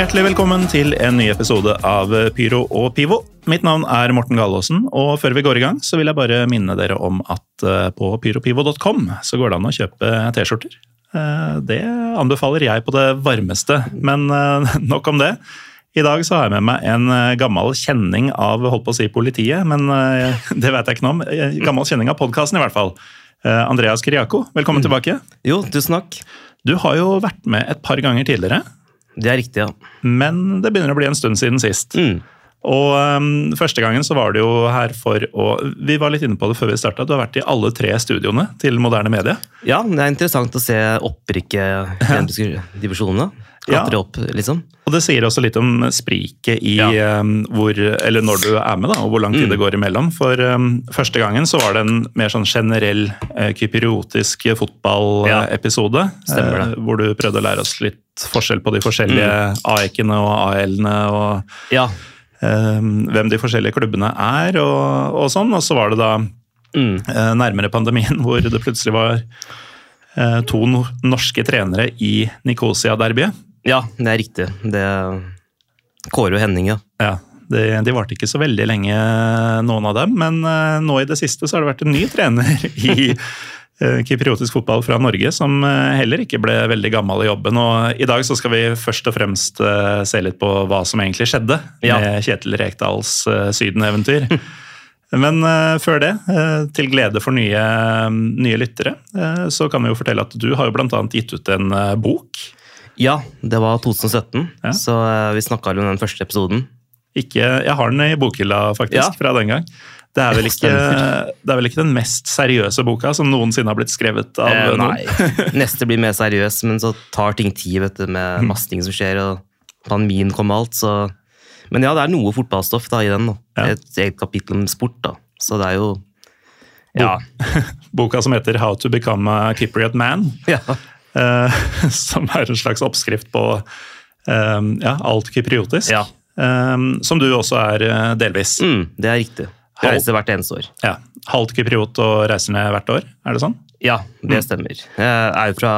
Hjertelig velkommen til en ny episode av Pyro og Pivo. Mitt navn er Morten Galaasen, og før vi går i gang, så vil jeg bare minne dere om at eh, på pyropivo.com så går det an å kjøpe T-skjorter. Eh, Det anbefaler jeg på det varmeste, men eh, nok om det. I dag så har jeg med meg en gammel kjenning av holdt på å si politiet, men det vet jeg ikke noe om. Gammel kjenning av podkasten, i hvert fall. Andreas Kriako, velkommen tilbake. Jo, tusen takk. Du har jo vært med et par ganger tidligere. Det er riktig, ja. Men det begynner å bli en stund siden sist. Mm. Og um, første gangen så var du jo her for å Vi var litt inne på det før vi starta. Du har vært i alle tre studioene til Moderne Medie. Ja, det er interessant å se opprykket i divisjonene. Klatre Ja. opp, liksom. Og det sier også litt om spriket i um, hvor Eller når du er med, da, og hvor lang tid Mm. det går imellom. For um, første gangen så var det en mer sånn generell uh, kypriotisk fotballepisode. Ja. det. eh, hvor du prøvde å lære oss litt forskjell på de forskjellige Mm. AEK-ene og AL-ene. og Ja. um, hvem de forskjellige klubbene er, og, og sånn. Og så var det da Mm. eh, nærmere pandemien hvor det plutselig var eh, to norske trenere i Nikosia-derbyet. Ja, det er riktig. Det Kåre og Henning, ja. Ja, de, de varte ikke så veldig lenge, noen av dem, men eh, nå i det siste så har det vært en ny trener i eh, kypriotisk fotball fra Norge, som eh, heller ikke ble veldig gammel i jobben. Og I dag så skal vi først og fremst se litt på hva som egentlig skjedde Ja. med Kjetil Rekdals Syden-eventyr. Men før det, til glede for nye, nye lyttere, så kan vi jo fortelle at du har jo annet gitt ut en bok. Ja, det var 2017, Ja. så eh, vi snakka om den første episoden. Ikke, jeg har den i bokhylla faktisk, Ja. fra den gang. Det er, vel ikke, det er vel ikke den mest seriøse boka som noensinne har blitt skrevet av Eh, noen? nei. Neste blir mer seriøs, men så tar ting tid, vet du, med masse ting som skjer, og pandemien kom og alt, så Men ja, det er noe fotballstoff da i den. da. Ja. Et eget kapittel om sport, da. Så det er jo Ja. Boka som heter How to become a Kypriot man. ja. Eh, som er en slags oppskrift på eh, ja, alt kypriotisk. Ja. eh, som du også er eh, delvis. Mm, det er riktig. Jeg reiser hvert eneste år. Ja. Halvt kypriot og reiser ned hvert år, er det sånn? Ja, det stemmer. Jeg er jo fra,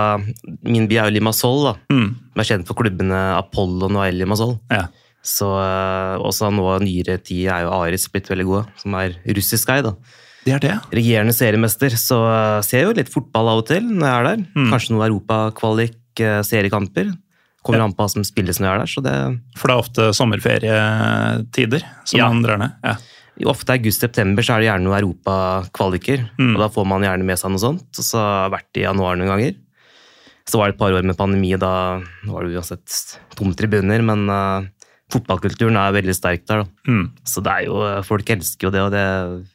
Min by er jo Limassol, da. Mm. Jeg er kjent for klubbene Apollon og El Limassol. Ja. Så eh, også nå nyere tid er jo Aris blitt veldig gode, som er russisk guide. da. Det er det. Regjerende seriemester, så ser jeg jo litt fotball av og til når jeg er der. Mm. Kanskje noe europakvalik, eh, seriekamper. Kommer Ja. an på hva som spilles når jeg er der. så det For det er ofte sommerferietider som Ja. man drar ned. Ja. Ofte august-september så er det gjerne noen europakvaliker, Mm. og da får man gjerne med seg noe sånt. Og så har jeg vært i januar noen ganger. Så var det et par år med pandemi, da var det uansett tomme tribuner, men uh, fotballkulturen er veldig sterk der. da. Mm. Så det er jo, eh, folk elsker jo det, og det,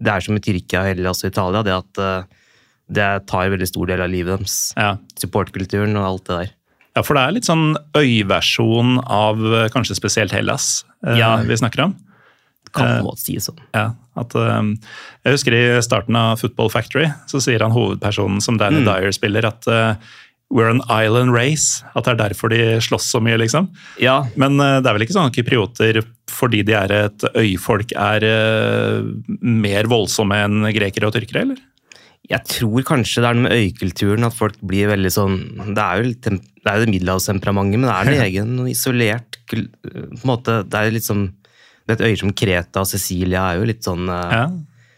det er som i Tyrkia Hellas og Italia, det at eh, det tar en veldig stor del av livet deres. ja. Supportkulturen og alt det der. Ja, for det er litt sånn øyversjon av eh, kanskje spesielt Hellas eh, Ja. vi snakker om. Kan måte si sånn. Ja, at, jeg husker i starten av Football Factory så sier han hovedpersonen som Danny Mm. Dyer spiller at we're an island race. At det er derfor de slåss så mye, liksom. Ja, Men eh, det er vel ikke sånn at kyprioter, fordi de er et øyfolk, er eh, mer voldsomme enn grekere og tyrkere, eller? jeg tror kanskje det er noe med øykulturen at folk blir veldig sånn Det er jo det er jo det middelhavstemperamentet, men det er en egen noe isolert på en måte, Det er litt sånn det er Et øye som Kreta og Cecilia er jo litt sånn uh, Ja,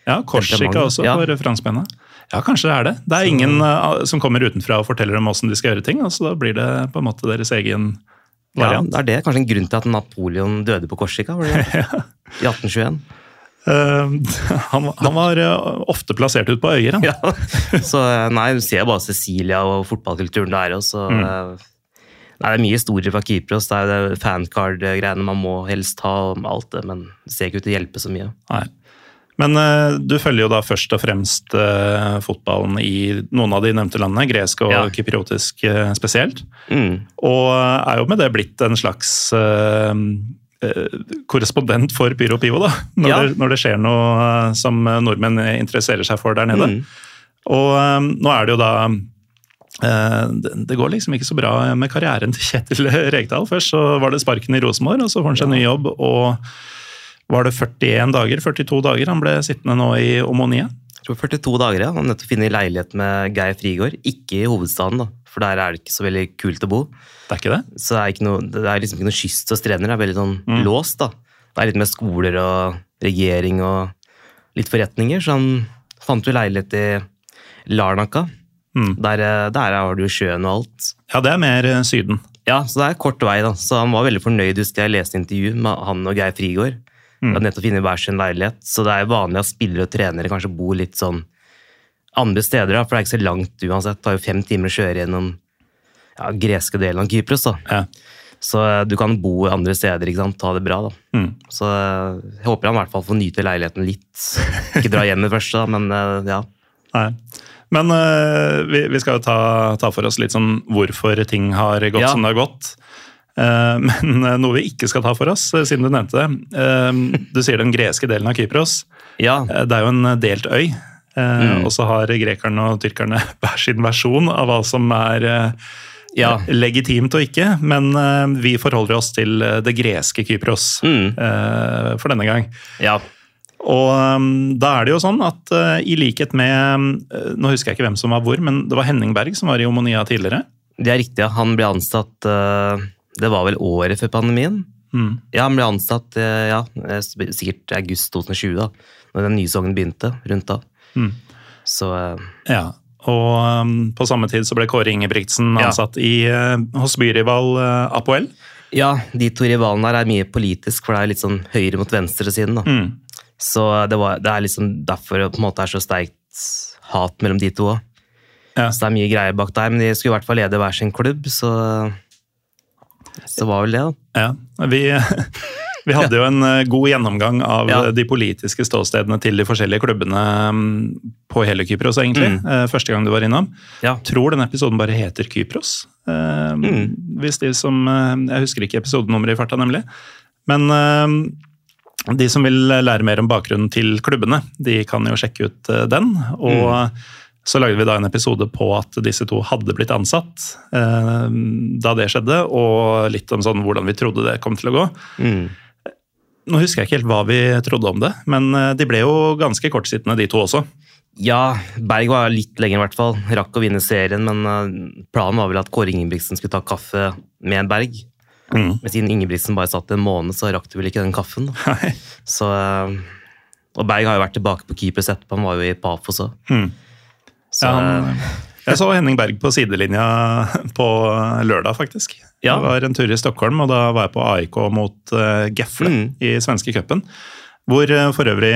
ja Korsika også ja. for franskmennene. Ja, kanskje det er det. Det er ingen uh, som kommer utenfra og forteller dem åssen de skal gjøre ting, og så da blir det på en måte deres egen Ja, variant. det er det. Kanskje en grunn til at Napoleon døde på Korsika? Var det det? I 1821. Uh, han, han var uh, ofte plassert ut på øyer, han. Ja. Så eh, nei, du ser bare Cecilia og fotballkulturen der, også. Mm. eh, Nei, Det er mye historier fra Kypros. Det er fancard-greiene man må helst ha, og alt det, men det ser ikke ut til å hjelpe så mye. Nei. Men eh, du følger jo da først og fremst eh, fotballen i noen av de nevnte landene, gresk og Ja. kypriotisk eh, spesielt. Mm. Og er jo med det blitt en slags eh, korrespondent for Pyro Pivo, da. Når, Ja. det, når det skjer noe som nordmenn interesserer seg for der nede. Mm. Og um, nå er det jo da det, går liksom ikke så bra med karrieren til Kjetil Rekdal. Først så var det sparken i Rosenborg, og så får han seg ny jobb. og var det 41 dager, 42 dager han ble sittende nå i Omonia? Jeg tror 42 dager, ja. Han nødt finne leilighet med Geir Frigård. Ikke i hovedstaden, da, for der er det ikke så veldig kult å bo. Det er ikke det? Så det er, ikke noe, det er liksom ikke noe kyst og strender. Det er veldig sånn låst, da. Det er litt med skoler og regjering og litt forretninger, så han fant jo leilighet i Larnaca. Der, eh, der har du jo sjøen og alt. Ja, det er mer eh, Syden. Ja, så det er kort vei, da. Så han var veldig fornøyd, husker jeg leste intervju med han og Geir Frigård. De hadde nettopp funnet hver sin leilighet. Så det er vanlig at spillere og trenere kanskje bor litt sånn andre steder, da, for det er ikke så langt uansett. Det tar jo fem timer å kjøre gjennom ja, greske delen av Kypros. da. Ja. Så eh, du kan bo andre steder, ikke sant? ta det bra. da. Mm. Så eh, jeg håper han i hvert fall får nyte leiligheten litt. Ikke dra hjem med det da, men eh, ja. Nei. Men uh, vi, vi skal jo ta, ta for oss litt sånn hvorfor ting har gått Ja. som det har gått. Eh, men eh, noe vi ikke skal ta for oss, eh, siden du nevnte det. Du sier den greske delen av Kypros. Ja, Det er jo en delt øy. Mm. Og så har grekerne og tyrkerne hver sin versjon av hva som er Ja. legitimt og ikke. Men vi forholder oss til det greske Kypros Mm. for denne gang. ja. Og um, da er det jo sånn at uh, i likhet med uh, Nå husker jeg ikke hvem som var hvor, men det var Henning Berg som var i Omonia tidligere. Det er riktig, ja. Han ble ansatt eh, Det var vel året før pandemien. Mm. Ja, han ble ansatt eh, ja, eh, sikkert august 2020, da. Når den nye sesongen begynte. Rundt da. Mm. Så eh, Ja. Og um, på samme tid så ble Kåre Ingebrigtsen Ja. ansatt i, uh, hos byrival uh, Apoel. ja, de to rivalene her er mye politisk, for det er litt sånn høyre mot venstresiden. Mm. Så det, var, det er liksom derfor det på en måte er så sterkt hat mellom de to òg. Ja. Så det er mye greier bak der, men de skulle i hvert fall lede hver sin klubb, så Så var vel det, da. Ja. Vi, vi hadde jo en uh, god gjennomgang av Ja. uh, de politiske ståstedene til de forskjellige klubbene um, på hele Kypros, egentlig. Mm. uh, Første gang du var innom. Ja. tror den episoden bare heter Kypros. Eh, Mm. Hvis de som eh, Jeg husker ikke episodenummeret i farta, nemlig. Men eh, de som vil lære mer om bakgrunnen til klubbene, de kan jo sjekke ut eh, den. Og Mm. Så lagde vi da en episode på at disse to hadde blitt ansatt eh, da det skjedde, og litt om sånn hvordan vi trodde det kom til å gå. Mm. Nå husker jeg ikke helt hva vi trodde om det, men eh, de ble jo ganske kortsittende, de to også. Ja, Berg var litt lenger i hvert fall. Rakk å vinne serien, men eh, planen var vel at Kåre Ingebrigtsen skulle ta kaffe med Berg. Mm. Men siden Ingebrigtsen bare satt en måned, så rakk du vel ikke den kaffen. Så, eh, og Berg har jo vært tilbake på Keepers etterpå, han var jo i Pafos òg. Mm. Så han, eh, jeg så Henning Berg på sidelinja på lørdag, faktisk. Ja. Det var en tur i Stockholm, og da var jeg på AIK mot uh, Gefle Mm. i svenske cupen. Hvor uh, for øvrig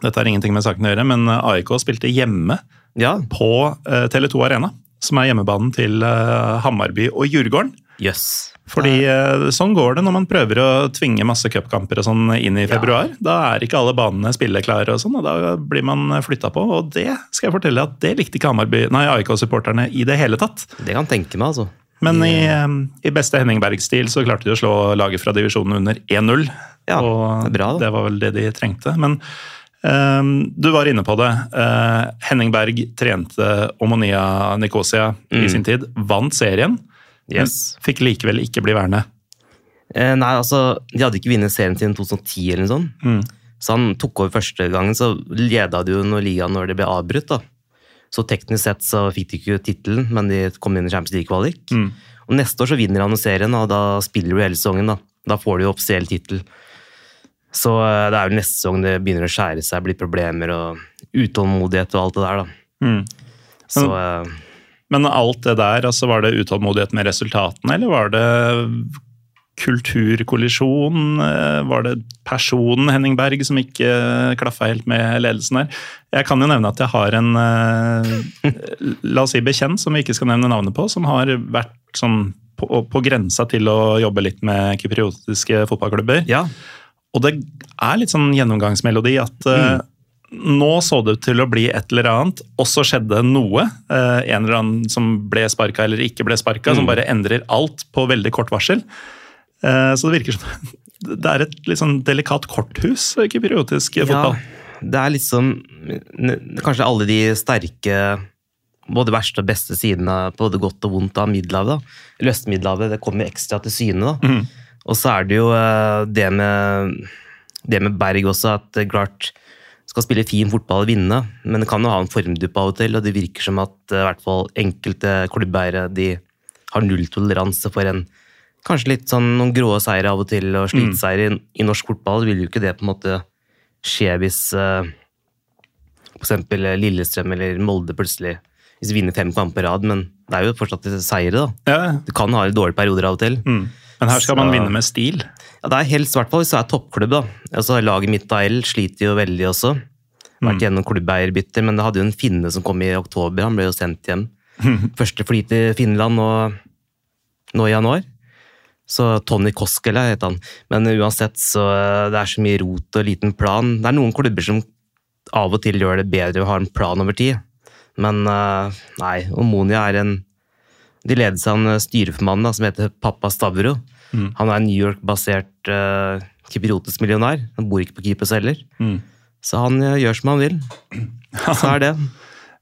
Dette har ingenting med saken å gjøre, men eh, AIK spilte hjemme ja, på uh, Tele2 Arena. Som er hjemmebanen til eh, Hammarby og Djurgården. jøss. Fordi eh, sånn går det når man prøver å tvinge masse cupkamper og sånn inn i februar. Da er ikke alle banene spilleklare og sånn, og da blir man flytta på. Og det skal jeg fortelle at det likte ikke AIK-supporterne i det hele tatt. Det kan tenke meg, altså. Men i, eh, i beste Henning Berg-stil så klarte de å slå laget fra divisjonen under 1-0. Ja, og det er bra, da. det var vel det de trengte. Men Um, du var inne på det. Uh, Henning Berg trente Omonia Nikosia i Mm. sin tid. Vant serien, Yes. men fikk likevel ikke bli værende. Eh, nei, altså, De hadde ikke vunnet serien siden 2010, eller noe sånt. Mm. Så han tok over første gangen, så leda de jo når ligaen når det ble avbrutt. da. Så teknisk sett så fikk de ikke tittelen, men de kom inn i Champions League-kvalik. Mm. Og neste år så vinner han serien, og da spiller du hele sesongen. Da Da får du jo offisiell tittel. Så eh, det er jo neste sesong det begynner å skjære seg, blir problemer og utålmodighet og alt det der, da. Mm. Så eh, Men alt det der, altså var det utålmodighet med resultatene, eller var det kulturkollisjon? Eh, Var det personen Henning Berg som ikke klaffa helt med ledelsen der? Jeg kan jo nevne at jeg har en eh, la oss si bekjent, som vi ikke skal nevne navnet på, som har vært sånn på, på grensa til å jobbe litt med kypriotiske fotballklubber. Ja, Og det er litt sånn gjennomgangsmelodi at eh, nå så det ut til å bli et eller annet, og så skjedde noe. eh, en eller annen som ble sparka eller ikke ble sparka, som bare endrer alt på veldig kort varsel. Eh, så det virker som det er et litt sånn delikat korthus, eh, ja, fotball. det er liksom Kanskje alle de sterke både verste og beste sidene på både godt og vondt av Middelhavet. Eller Øst-Middelhavet. Det kommer ekstra til syne. da. Mm. Og så er det jo eh, det med, det med Berg også, at klart skal spille fin fotball og vinne, men det kan jo ha en formdupp av og til, og det virker som at eh, i hvert fall enkelte klubbeiere de har nulltoleranse for en kanskje litt sånn noen grå seire av og til, og sliteseier i, i norsk fotball. Vil jo ikke det på en måte skje hvis uh, f.eks. Lillestrøm eller Molde plutselig hvis de vinner fem kamper på rad, men det er jo fortsatt seire, da. Ja. Du kan ha dårlige perioder av og til. Mm. Men her skal man vinne med stil. Ja, det er helst, i hvert fall hvis du er toppklubb. da. Altså, Laget mitt AL sliter jo veldig også. Vært gjennom klubbeierbytter, men det hadde jo en finne som kom i oktober. Han ble jo sendt hjem. Første fly til Finland nå, nå i januar. Så Tony Koskela het han. Men uansett, så eh, det er så mye rot og liten plan. Det er noen klubber som av og til gjør det bedre å ha en plan over tid. Men eh, nei, Omonia er en De ledes av en styreformann da, som heter Pappa Stavro. Han er en New York-basert uh, kypriotisk millionær. Han bor ikke på Kypros heller. Så han eh, gjør som han vil. Så er det.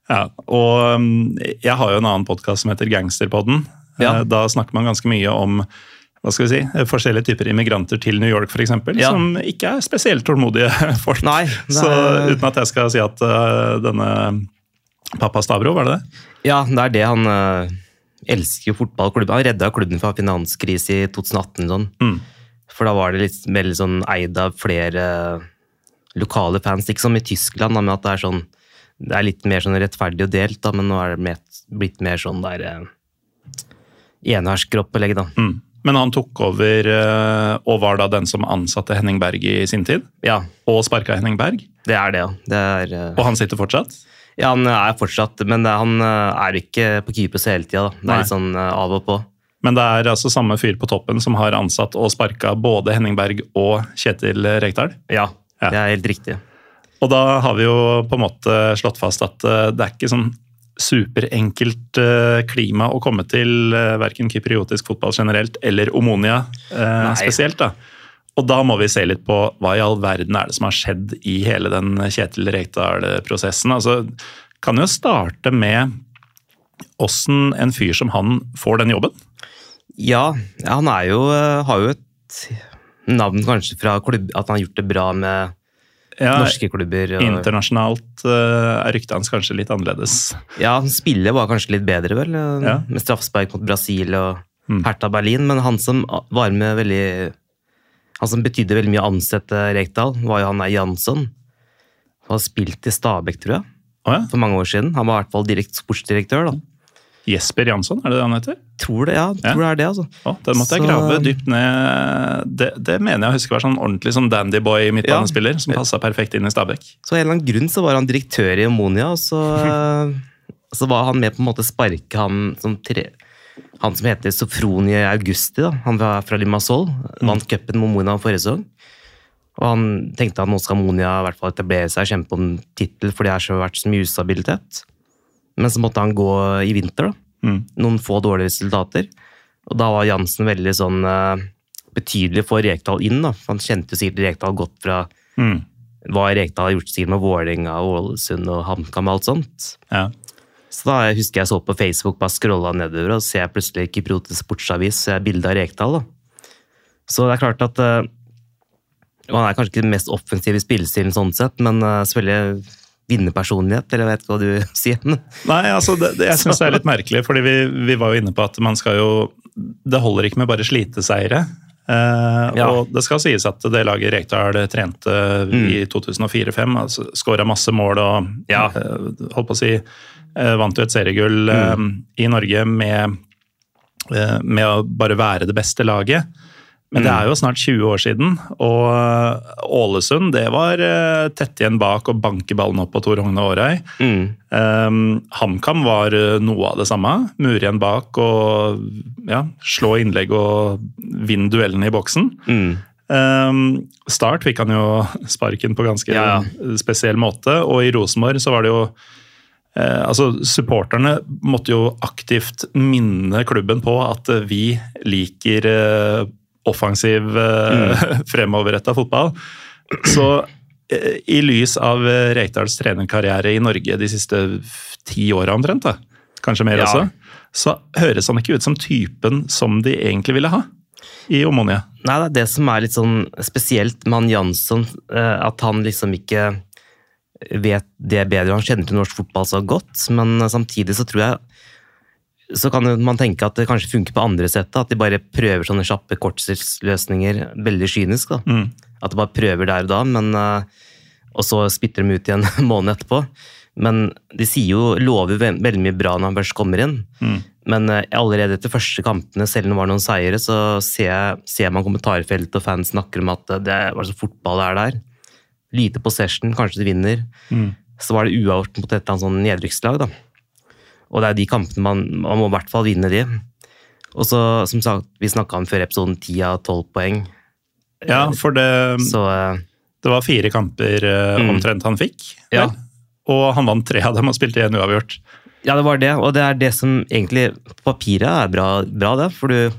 Ja, og um, jeg har jo en annen podkast som heter Gangsterpodden. Ja. Uh, Da snakker man ganske mye om hva skal vi si, eh, forskjellige typer immigranter til New York, f.eks., Ja. som ikke er spesielt tålmodige folk. Nei, er... Så uten at jeg skal si at uh, denne pappa Stavro, var det det? Ja, det er det han eh, elsker jo fotballklubben. Han redda klubben fra finanskrise i 2018. Sånn. Mm. For da var det litt veldig sånn eid av flere lokale fans. Ikke som i Tyskland, da, men at det er sånn det er litt mer sånn rettferdig og delt, da, men nå er det mer, blitt mer sånn der eh, enerskeropplegg, da. Mm. Men han tok over eh, og var da den som ansatte Henning Berg i sin tid, Ja, og sparka Henning Berg. det er det, ja. Det er, eh, Og han sitter fortsatt? Ja, han er fortsatt Men det, han eh, er ikke på keepers hele tida, da. Det Nei. er litt sånn eh, av og på. Men det er altså samme fyr på toppen som har ansatt og sparka både Henning Berg og Kjetil Rekdal. Ja, Ja. det er helt riktig. Og da har vi jo på en måte slått fast at eh, det er ikke sånn superenkelt klima å komme til verken kypriotisk fotball generelt eller Omonia eh, spesielt. da. Og da må vi se litt på hva i all verden er det som har skjedd i hele den Kjetil Rekdal-prosessen. Altså, kan jo starte med åssen en fyr som han får den jobben. Ja, han er jo, eh, har jo et navn kanskje fra klubb, at han har gjort det bra med Ja, norske klubber. Og, Internasjonalt eh, er ryktet hans kanskje litt annerledes. ja, han spiller var kanskje litt bedre, vel, eh, Ja. med straffespark mot Brasil og Mm. Hertha Berlin, men han som var med veldig Han som betydde veldig mye å ansette Rekdal, var jo han der Jansson. Han har spilt i Stabæk, tror jeg, oh, ja. for mange år siden. Han var i hvert fall direkt sportsdirektør, da. Jesper Jansson, er det det han heter? Tror det, ja. Ja. Tror det er det, altså. Oh, den måtte jeg grave dypt ned. Det, det mener jeg å huske var sånn ordentlig sånn dandyboy midtbanespiller som passa perfekt inn i Stabæk. Så av en eller annen grunn så var han direktør i Omonia, og så, så var han med på en måte sparke han som tre, han som heter Sofronie Augusti, da. han var fra Limassol, vant cupen med Mona forrige sesong. Og han tenkte at nå skal Monia i hvert fall etablere seg og kjempe om tittel, for det har vært så mye ustabilitet. Men så måtte han gå i vinter, da. Mm. Noen få dårlige resultater. Og da var Jansen veldig sånn uh, betydelig for Rekdal inn, da. Han kjente jo sikkert Rekdal godt fra Mm. hva Rekdal har gjort sikkert med Vålerenga, Ålesund og HamKam og alt sånt. Ja. Så da jeg husker jeg så på Facebook, bare scrolla nedover, og ser jeg plutselig Kypriotisk sportsavis, så jeg bilde av Rekdal. da. Så det er klart at uh, Han er kanskje ikke den mest offensive spillestilen sånn sett, men uh, selvfølgelig vinnerpersonlighet, eller jeg vet ikke hva du sier. Nei, altså, det, det, jeg syns det er litt merkelig, fordi vi, vi var jo inne på at man skal jo Det holder ikke med bare sliteseiere. Uh, Ja. Og det skal sies at det laget Rekdal trente i 2004-2005, altså, skåra masse mål og Ja. uh, holdt på å si eh, vant jo et seriegull mm. i Norge med, eh, med å bare være det beste laget. Men det er jo snart 20 år siden, og eh, Ålesund det var tett igjen bak og banke ballen opp på Tor Hogne Aarøy. Mm. Um, HamKam var noe av det samme. Mure igjen bak og ja, slå innlegg og vinne duellene i boksen. Mm. Um, start fikk han jo sparken på ganske Ja, spesiell måte, og i Rosenborg så var det jo eh, altså Supporterne måtte jo aktivt minne klubben på at eh, vi liker eh, offensiv, mm. fremoverretta fotball. Så eh, i lys av Reitals Reitdals trenerkarriere i Norge de siste ti åra omtrent, da, kanskje mer Ja. også, så høres han ikke ut som typen som de egentlig ville ha i Omonia. Nei, det er det som er litt sånn spesielt med han Jansson, eh, at han liksom ikke vet det bedre. Han kjenner til norsk fotball så godt, men samtidig så tror jeg så kan man tenke at det kanskje funker på andre sett, da, at de bare prøver sånne kjappe korttidsløsninger, veldig kynisk. da. Mm. At de bare prøver der og da, men, eh, og så spytter de ut igjen en måned etterpå. Men de sier jo, lover veldig mye bra når han først kommer inn. Mm. Men eh, allerede etter første kampene, selv om det var noen seire, så ser, jeg, ser man kommentarfeltet og fans snakker om at det var så fotball det er der. Lite possession, kanskje de vinner. Mm. Så var det uavgjort mot et eller sånn nedrykkslag, da. Og det er de kampene man, man må i hvert fall vinne de. Og så, som sagt, vi snakka om før episoden 10 av 12 poeng. Ja, for det, Så eh, det var fire kamper eh, Mm. omtrent han fikk. Ja. Og han vant tre av dem og spilte én uavgjort. Ja, det var det, og det er det som egentlig på papiret er bra, bra det, for du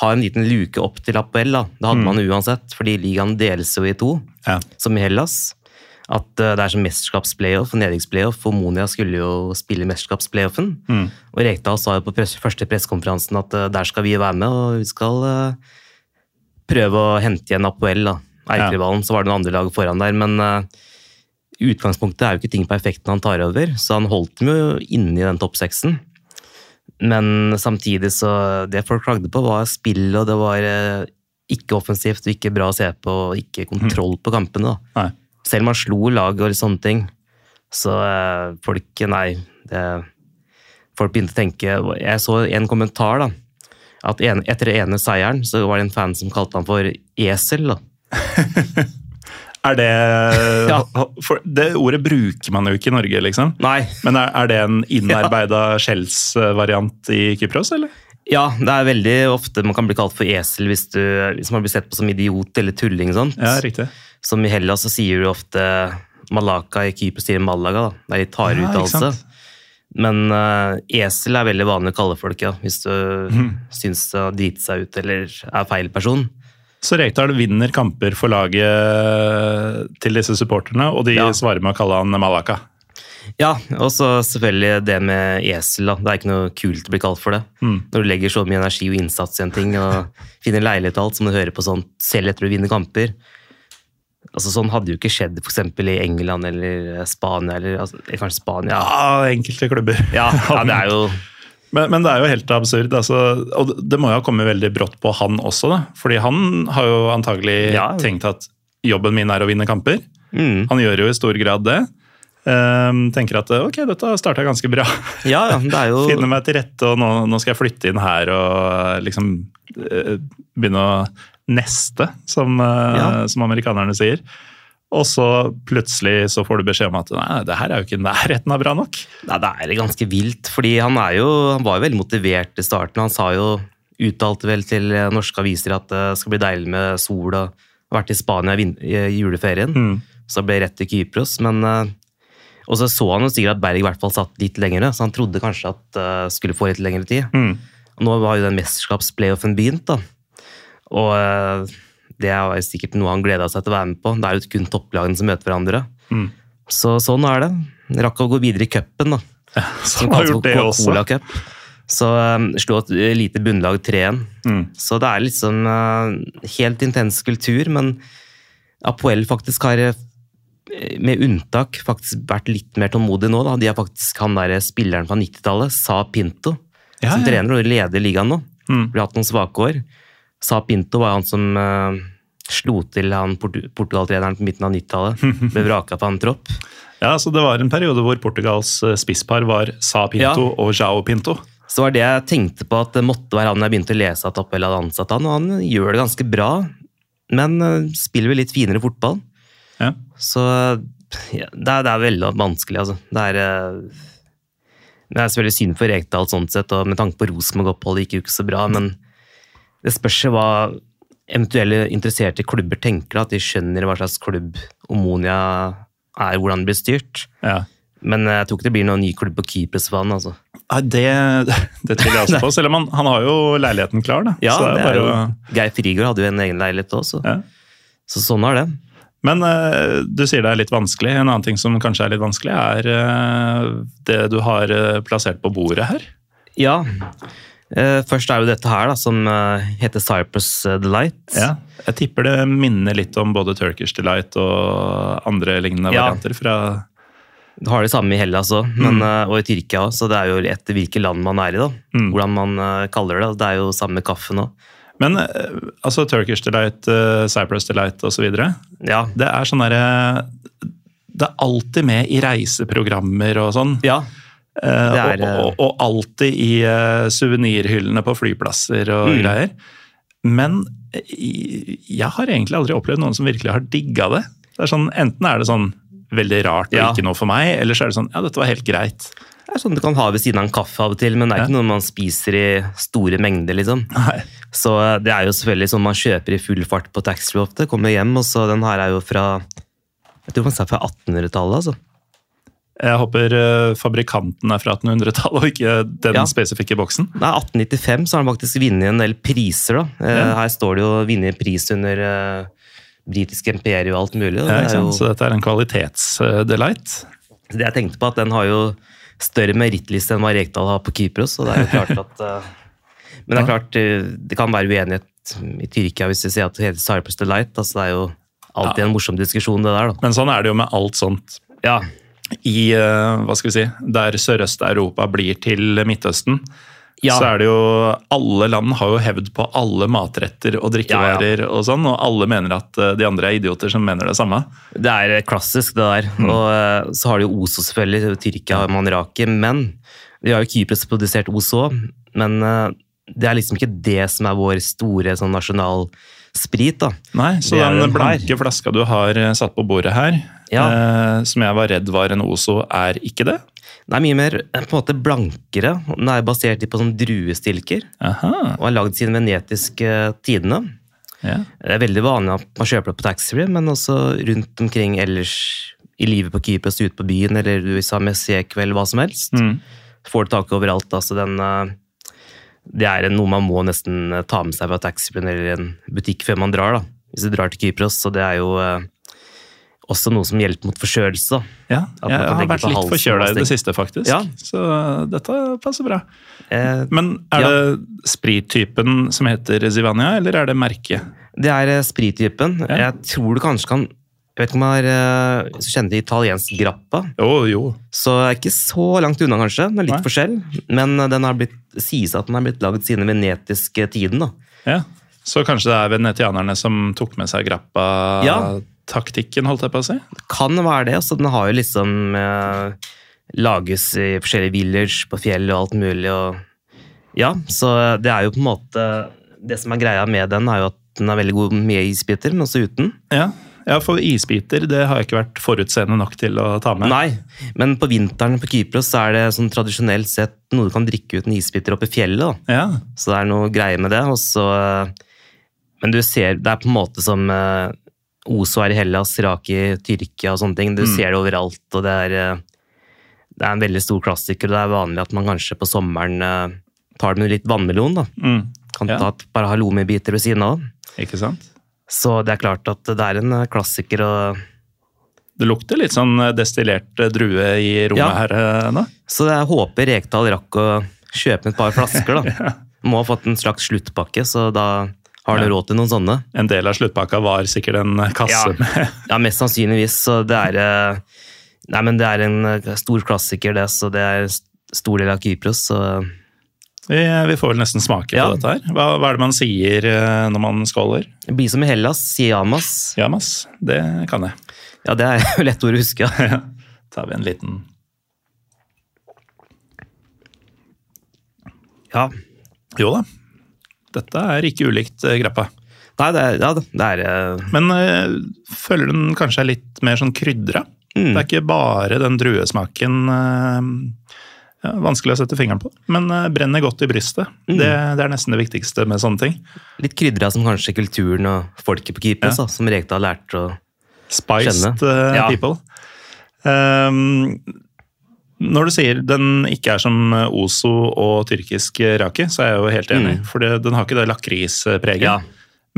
har en liten luke opp til Apoel, da. Det hadde man uansett, fordi ligaen deles jo i to, Ja. som i Hellas. At eh, det er som mesterskapsplayoff og nedrykksplayoff, og Monia skulle jo spille mesterskapsplayoffen. Mm. Og Rekdal sa jo på første pressekonferansen at eh, der skal vi være med, og vi skal eh, prøve å hente igjen Apoel, da. Eikerivallen, så var det noen andre lag foran der, men utgangspunktet er jo ikke ting perfekt når han tar over, så han holdt dem jo inne i den topp seksen. Men samtidig så Det folk klagde på, var spill, og det var eh, ikke offensivt og ikke bra å se på, og ikke kontroll på kampene. da. Nei. Selv om han slo lag og sånne ting, så eh, folk Nei, det Folk begynte å tenke Jeg så en kommentar, da. At en, etter den ene seieren så var det en fan som kalte han for esel. da. Er det Ja. for Det ordet bruker man jo ikke i Norge, liksom. Nei, Men er, er det en innarbeida skjellsvariant i Kypros, eller? Ja, det er veldig ofte man kan bli kalt for esel hvis, du, hvis man blir sett på som idiot eller tulling. Sånt. Ja, riktig. Som i Hellas så sier du ofte Malaka i Kypros sier Malaga. da. Det er litt hard Ja, uttalelse. sant? Men uh, esel er veldig vanlig å kalle folk, ja, hvis du mm. syns det har driti seg ut eller er feil person. Så Rekdal vinner kamper for laget til disse supporterne, og de Ja. svarer med å kalle han Malaka. Ja, og så selvfølgelig det med esel. da. Det er ikke noe kult å bli kalt for det. Mm. Når du legger så mye energi og innsats i en ting, og finner leilighet og alt, som du hører på sånt selv etter du vinner kamper. Altså Sånn hadde jo ikke skjedd eksempel i England eller Spania, eller altså, kanskje Spania. Ja, enkelte klubber. Ja, ja, det er jo Men, men det er jo helt absurd. Altså, og det- må jo ha kommet veldig brått på han også, da. Fordi han har jo antagelig Ja. tenkt at jobben min er å vinne kamper. mm, Han gjør jo i stor grad det. Um, tenker at ok, dette starta ganske bra. Ja, ja, det jo Finne meg til rette, og nå, nå skal jeg flytte inn her og liksom eh, begynne å neste, som, eh, Ja. som amerikanerne sier. Og så plutselig så får du beskjed om at nei, det her er jo ikke nærheten av bra nok. Nei, det er ganske vilt, fordi han, er jo, han var jo veldig motivert i starten. Han sa jo, uttalte vel til eh, norske aviser at det skal bli deilig med sol og vært i Spania i juleferien. Mm. Så ble rett til Kypros, men eh, Og så så han jo sikkert at Berg i hvert fall satt litt lenger, så han trodde kanskje at uh, skulle få litt lengre tid. Mm. Og nå var jo den mesterskapsplayoffen begynt, da. Og eh, det er jo sikkert noe han gleda seg til å være med på. Det er jo kun topplagene som møter hverandre. Mm. Så sånn er det. Rakk å gå videre i cupen, da. Så han har gjort det også. Cup. Så um, slo et lite bunnlag 3-1. Mm. Så det er liksom uh, helt intens kultur, men Apoel faktisk har, eh, med unntak, faktisk vært litt mer tålmodig nå. Da. De har faktisk han der spilleren fra 90-tallet, Sa Pinto, Ja, som ja. trener og leder ligaen nå. Mm. Blir hatt noen svake år. Sa Pinto var han som uh, slo til han Portu- Portugal-treneren på midten av 90-tallet. Ble vraka på en tropp. Ja, så Det var en periode hvor Portugals eh, spisspar var Sa Pinto Ja. og Jao Pinto. Så var det jeg tenkte på at det måtte være han jeg begynte å lese at Appel hadde ansatt han, og han gjør det ganske bra, men eh, spiller vel litt finere fotball. Ja. Så ja, det, er, det er veldig vanskelig, altså. Det er, det er selvfølgelig synd for Rekdal sånn sett, og med tanke på Rosenborg-oppholdet gikk jo ikke så bra, men det spørs jo hva eventuelle interesserte klubber tenker, at de skjønner hva slags klubb Omonia er, hvordan det blir styrt. Ja. Men jeg tror ikke det blir noen ny klubb på Kypros for han, altså. Nei, det, det tviler jeg også på, selv om han, han har jo leiligheten klar. da. Ja, så det er bare jo, å- Geir Frigård hadde jo en egen leilighet også, så, Ja. så sånn er det. Men eh, du sier det er litt vanskelig. En annen ting som kanskje er litt vanskelig, er eh, det du har eh, plassert på bordet her. Ja. Eh, først er jo dette her, da, som eh, heter Cyprus eh, Delight. Ja. Jeg tipper det minner litt om både Turkish Delight og andre lignende Ja. varianter fra Du har det samme i Hellas òg, Mm. og i Tyrkia òg, så det er jo etter hvilket land man er i, da. Mm. Hvordan man kaller det. Det er jo samme kaffen òg. Men altså Turkish Delight, Cyprus Delight osv. Ja. Det er sånn derre Det er alltid med i reiseprogrammer og sånn. ja. Eh, er, og, og, og alltid i uh, suvenirhyllene på flyplasser og Mm. greier. Men eh, jeg har egentlig aldri opplevd noen som virkelig har digga det. det er sånn, enten er det sånn veldig rart og Ja. ikke noe for meg, eller så er det sånn ja, dette var helt greit. Det er sånn du kan ha ved siden av en kaffe av og til, men det er Ja. ikke noe man spiser i store mengder, liksom. Nei. Så eh, det er jo selvfølgelig sånn man kjøper i full fart på taxfree ofte. Kommer hjem, og så den her er jo fra jeg tror man er fra 1800-tallet, altså. Jeg håper eh, fabrikanten er fra 1800-tallet og ikke den Ja. spesifikke boksen. Er 1895, så har han faktisk vunnet en del priser, da. Eh, Ja. Her står det jo 'vunnet pris under uh, britiske imperium' og alt mulig. Ja, det jo? Så dette er en kvalitetsdelight. det jeg tenkte på, at den har jo større merittliste enn hva Rekdal har på Kypros, så det er jo klart at eh, Men det er klart, eh, det kan være uenighet i Tyrkia hvis vi sier at det heter Cyprus Delight. altså Det er jo alltid en morsom diskusjon, det der, da. Men sånn er det jo med alt sånt Ja, i eh, hva skal vi si, der Sørøst-Europa blir til Midtøsten. Ja. Så er det jo Alle land har jo hevd på alle matretter og drikkevarer, og sånn, og alle mener at eh, de andre er idioter som mener det samme. Det er eh, klassisk, det der. Og eh, så har de jo Ozo, selvfølgelig. Tyrkia har Manraki. Men vi har jo Kypros produsert Ozo òg. Men det er liksom ikke det som er vår store sånn nasjonalsprit, da. Nei, Så er den blanke her. flaska du har eh, satt på bordet her, Ja. eh, som jeg var redd var en Ozo, er ikke det? Den er mye mer eh, på en måte blankere. Den er basert på sånn druestilker. Aha, Og er lagd siden venetiske tidene. ja. Det er veldig vanlig at man kjøper det på taxfree, men også rundt omkring ellers i livet på Kypros, ute på byen, eller du sa Messier-kveld, hva som helst. Mm. Får du tak overalt. Altså den, eh, det er noe man må nesten eh, ta med seg fra taxfree eller en butikk før man drar. da. Hvis du drar til Kypros, så det er jo eh, også noe som hjelper mot forkjølelse. ja. Jeg har vært litt forkjøla i det siste, faktisk. Ja. Så dette passer bra. Eh, Men er Ja. det sprittypen som heter Zivania, eller er det merket? Det er eh, sprittypen. Ja. Jeg tror du kanskje kan Jeg vet ikke om jeg har uh, hvis kjenner til italiensk grappa. Jo, jo. Så er ikke så langt unna, kanskje. Det er litt Nei. forskjell. Men eh, den har blitt, sies at den har blitt laget siden den venetiske tiden. da. Ja. Så kanskje det er venetianerne som tok med seg grappa-taktikken, holdt jeg på å si? Kan være det. så Den har jo liksom eh, Lages i forskjellige village på fjell og alt mulig. og Ja, så det er jo på en måte Det som er greia med den, er jo at den er veldig god med isbiter, men også uten. Ja. Ja, for isbiter det har jeg ikke vært forutseende nok til å ta med. Nei, men på vinteren på Kypros så er det sånn tradisjonelt sett noe du kan drikke uten isbiter oppe i fjellet. da. Ja, Så det er noe greie med det. Også, men du ser, det er på en måte som Oso er i Hellas, Raki Tyrkia og sånne ting. Du Mm. ser det overalt, og det er, eh, det er en veldig stor klassiker. og Det er vanlig at man kanskje på sommeren eh, tar det med litt vannmelon. da. mm. Kan Ja. ta et par halloumibiter ved siden av. ikke sant? Så det er klart at det er en eh, klassiker. og Det lukter litt sånn destillert drue i rommet Ja. her eh, nå. Så jeg håper Rekdal rakk å kjøpe et par flasker. da. Må ha fått en slags sluttpakke, så da har du Ja. råd til noen sånne. En del av sluttpakka var sikkert en kasse Ja. med Ja, mest sannsynligvis. Så det er eh, Nei, men det er en eh, stor klassiker, det, så det er en stor del av Kypros. Så vi, vi får vel nesten smake Ja. på dette her. Hva, hva er det man sier eh, når man skåler? det blir som i Hellas, sier Amas. Jamas, det kan jeg. Ja, det er jo lett ord å huske. Ja. tar vi en liten Ja. Jo da. Dette er ikke ulikt eh, grappa. Nei, det er, ja, det er eh, Men øh, føler den kanskje er litt mer sånn krydra? Mm. Det er ikke bare den druesmaken øh, ja, Vanskelig å sette fingeren på, men uh, brenner godt i brystet. Mm. Det, det er nesten det viktigste med sånne ting. litt krydra som kanskje kulturen og folket på Keepers, Ja. som Rekdal lærte å Spiced Skjønne. Spiced Ja. people. Um, når du sier den ikke er som Ozo og tyrkisk raki, så er jeg jo helt enig. Mm. For det, den har ikke det lakrispreget. Ja.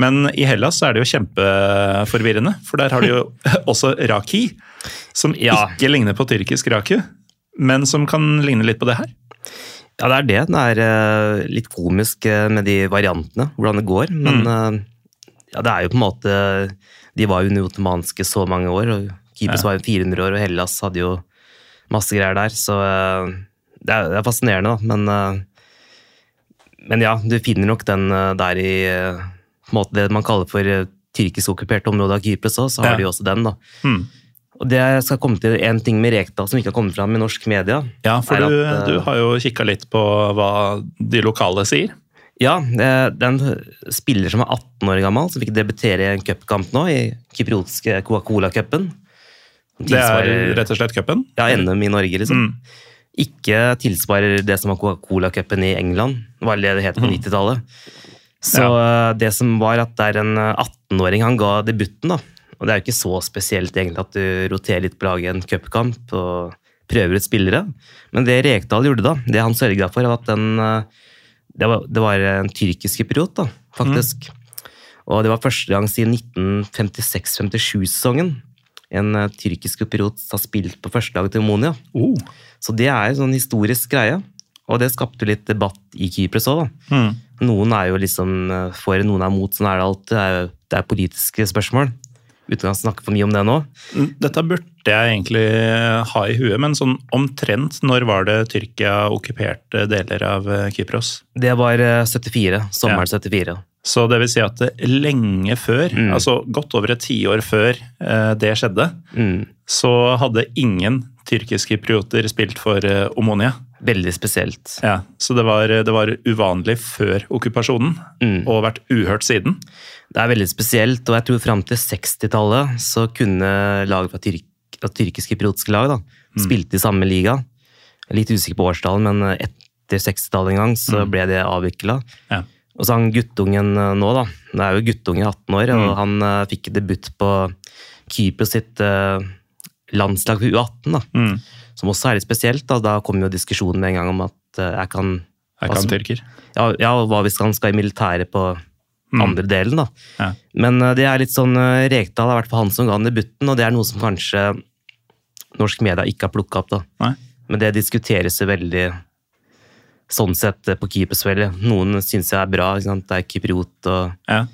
Men i Hellas så er det jo kjempeforvirrende, for der har de jo også raki, som Ja. ikke ligner på tyrkisk raku, men som kan ligne litt på det her. Ja, det er det. Det er eh, litt komisk eh, med de variantene, hvordan det går. Men Mm. eh, ja, det er jo på en måte De var jo ottomanske så mange år, og Kypros var jo 400 år, og Hellas hadde jo masse greier der, så det er, det er fascinerende, da. Men, men ja, du finner nok den der i på en måte det man kaller for tyrkisk okkupert område av Kypros òg, så har Ja. de jo også den, da. Hmm. Og det skal komme til en ting med Rekdal som ikke har kommet fram i norsk media. Ja, for du, at, eh, du har jo kikka litt på hva de lokale sier. Ja, det er en spiller som er 18 år gammel, som fikk debutere i en cupkamp nå, i kypriotiske Coca-Cola-cupen. Det er rett og slett cupen. Ja, NM i Norge, liksom. Mm. Ikke tilsvarer det som var Coca-Cola-cupen i England. Det var det det het på 90-tallet. Så ja. det som var at det er en eh, 18-åring han ga debuten, da. Og det er jo ikke så spesielt egentlig at du roterer litt på laget i en cupkamp og prøver ut spillere. Men det Rekdal gjorde da, det han sørga for, var at den eh, det var, det var en tyrkisk kypriot, da, faktisk. Og det var første gang siden 1956-57-sesongen en eh, tyrkisk kypriot har spilt på førstelaget til Omonia. Oh. Så det er en sånn historisk greie. Og det skapte litt debatt i Kypros òg, da. Mm. Noen er jo liksom eh, for, noen er mot. Sånn er det alltid. Det er, det er politiske spørsmål. Uten å snakke for mye om det nå. Dette burde jeg egentlig ha i huet, men sånn omtrent når var det Tyrkia okkuperte deler av eh, Kypros? Det var eh, 74. Sommeren 74. Så det vil si at lenge før, Mm. altså godt over et tiår før eh, det skjedde, Mm. så hadde ingen tyrkiske kyprioter spilt for eh, Omonia. Veldig spesielt. Ja, så det var, det var uvanlig før okkupasjonen, Mm. og vært uhørt siden. Det er veldig spesielt, og jeg tror fram til 60-tallet så kunne lag fra tyrk, fra tyrkiske kypriotiske lag da, spilte i samme liga. Jeg er litt usikker på årstallet, men etter 60-tallet en gang så ble det avvikla. Ja. Og så han guttungen eh, nå, da. Det er jo guttunge 18 år, og han uh, fikk debut på Kypros sitt eh, landslag for U18, da. Mm. Som også er litt spesielt. Da, da kom jo diskusjonen med en gang om at uh, jeg kan Jeg Altså- kan tyrker. ja, ja, hva hvis han skal i militæret på andre delen, da. Ja. Men uh, det er litt sånn uh, Rekdal er vært hvert han som ga han debuten, og det er noe som kanskje norsk media ikke har plukka opp, da. Nei. Men det diskuteres jo veldig sånn sett på keepersfellet. Noen syns jeg er bra, ikke sant? det er kypriot, og Ja.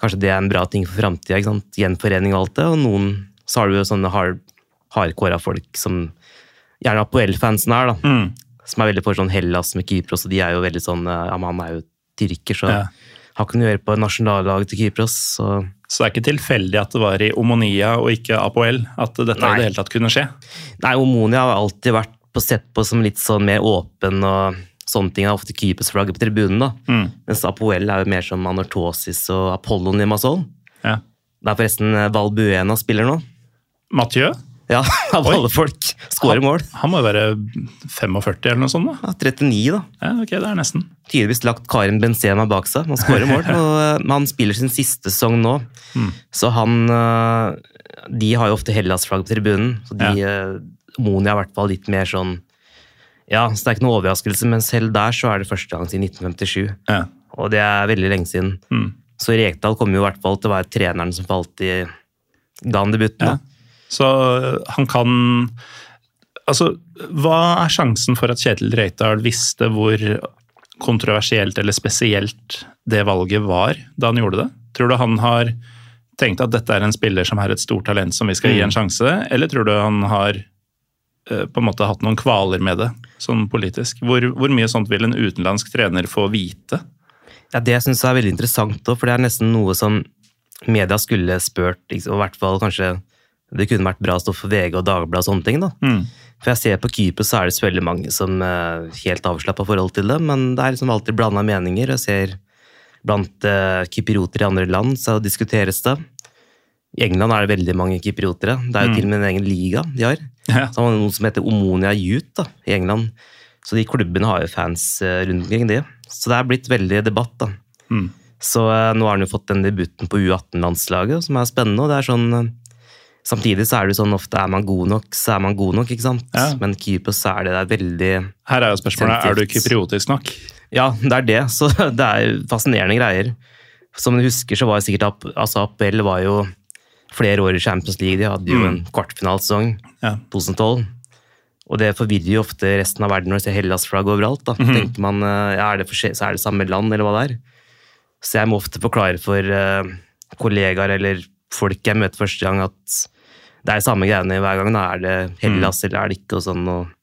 kanskje det er en bra ting for framtida. Gjenforening og alt det. Og noen så har du jo sånne hard, hardkåra folk som gjerne Apoel-fansen er, da. Mm. Som er veldig for sånn Hellas med Kypros, og de er jo veldig sånn Ja, men han er jo tyrker, så Ja. har ikke noe å gjøre på nasjonallaget til Kypros. Så Så det er ikke tilfeldig at det var i Omonia og ikke Apoel at dette i Nei. det hele tatt kunne skje? Nei, Omonia har alltid vært på sett på som litt sånn mer åpen og sånne ting. Det er ofte Kypros-flagget på tribunen, da. Mm. Mens Apoel er jo mer som Anortosis og Apollon Limassol. Ja. Det er forresten eh, Valbuena spiller nå. Mathieu? Ja, av Oi. alle folk. Skårer mål. Han må jo være 45 eller noe sånt? da? Ja, 39, da. Ja, ok, det er nesten. Tydeligvis lagt Karin Benzema bak seg. Han skårer mål. og eh, han spiller sin siste sesong nå. Så han eh, De har jo ofte Hellas-flagg på tribunen. Så de, ja. Monia er i hvert fall litt mer sånn Ja, så det er ikke noe overraskelse, men selv der så er det første gang siden 1957. Ja. Og det er veldig lenge siden. Mm. Så Rekdal kommer jo i hvert fall til å være treneren som falt i ga han debuten. Ja. Så øh, han kan Altså, hva er sjansen for at Kjetil Reitdal visste hvor kontroversielt eller spesielt det valget var da han gjorde det? Tror du han har tenkt at dette er en spiller som har et stort talent som vi skal gi en sjanse, eller tror du han har øh, på en måte hatt noen kvaler med det, sånn politisk? Hvor, hvor mye sånt vil en utenlandsk trener få vite? Ja, Det syns jeg er veldig interessant, for det er nesten noe som media skulle spurt, liksom, og i hvert fall kanskje det kunne vært bra stoff for VG og Dagbladet og sånne ting. da. Mm. For jeg ser på Kypros, så er det så veldig mange som er helt avslappa forhold til det, men det er liksom alltid blanda meninger. Jeg ser blant uh, kyprioter i andre land så diskuteres det. I England er det veldig mange kypriotere. Det er jo til og med en egen liga de har. Ja. Så har man noe som heter Omonia Youth da, i England. Så de klubbene har jo fans uh, rundt omkring de. Så det er blitt veldig debatt, da. Mm. Så uh, nå har han jo fått den debuten på U18-landslaget, som er spennende. og det er sånn... Samtidig så er det sånn ofte er man god nok, så er man god nok, ikke sant? Ja. Men Kypros så er det der veldig Her er jo spørsmålet er du kypriotisk nok. Ja, det er det. Så det er fascinerende greier. Som du husker, så var jo sikkert altså Appell var jo flere år i Champions League. De hadde jo en kvartfinalesesong, Ja. 2012. Og det forvirrer jo ofte resten av verden når du ser Hellas-flagg overalt. da. Tenker man, eh, ja, er det for, så er det samme land, eller hva det er. Så jeg må ofte forklare for uh, kollegaer eller folk jeg møter første gang, at det er samme greiene hver gang. da. Er det Hellas, eller er det ikke? og sånn, og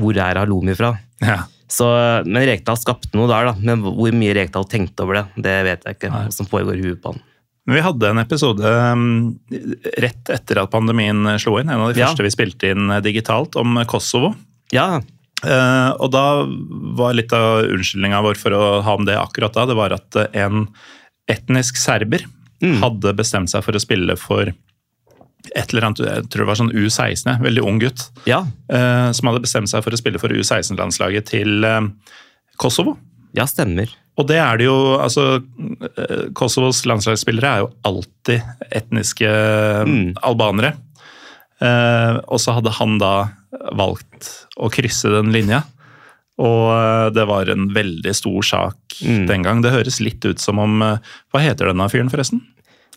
Hvor er Halloumi fra? Ja. Så, men Rekdal skapte noe der, da. Men hvor mye Rekdal tenkte over det, det vet jeg ikke. Som foregår i huet på han. Men vi hadde en episode um, rett etter at pandemien slo inn, en av de Ja. første vi spilte inn eh, digitalt, om Kosovo. Ja, Uh, og da var litt av unnskyldninga vår for å ha om det akkurat da, det var at eh, en etnisk serber hadde bestemt seg for å spille for et eller annet, jeg tror det var sånn U16, veldig ung gutt, ja, eh, som hadde bestemt seg for å spille for U16-landslaget til eh, Kosovo. ja, stemmer. Og det er det jo altså eh, Kosovos landslagsspillere er jo alltid etniske Mm. albanere. Eh, og så hadde han da valgt å krysse den linja. Og det var en veldig stor sak Mm. den gang. Det høres litt ut som om Hva heter denne fyren, forresten?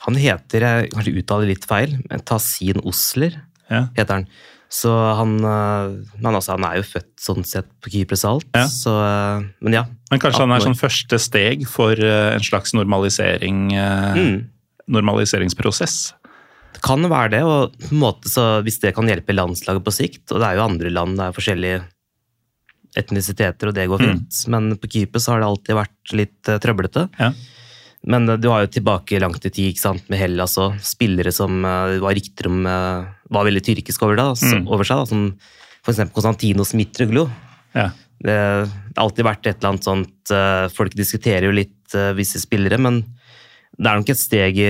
Han heter, jeg kanskje uttaler litt feil, men Tasin Osler Ja. heter han. Så han, øh, men altså, han er jo født sånn sett på Kypros alt, Ja. så øh, Men ja. Men kanskje han er sånn første steg for eh, en slags normalisering eh, Mm. normaliseringsprosess. Det kan være det, og på en måte så hvis det kan hjelpe landslaget på sikt, og det er jo andre land, det er forskjellige etnisiteter, og det går fint, men på Kypros har det alltid vært litt trøblete. Ja. Men eh, du har jo tilbake langt i tid ikke sant, med Hellas og spillere som eh, var rykter om eh, var veldig tyrkisk over, da, så, Mm. over seg, da, som f.eks. Konstantinos Mitruglo. Ja. Det har alltid vært et eller annet sånt Folk diskuterer jo litt visse spillere, men det er nok et steg i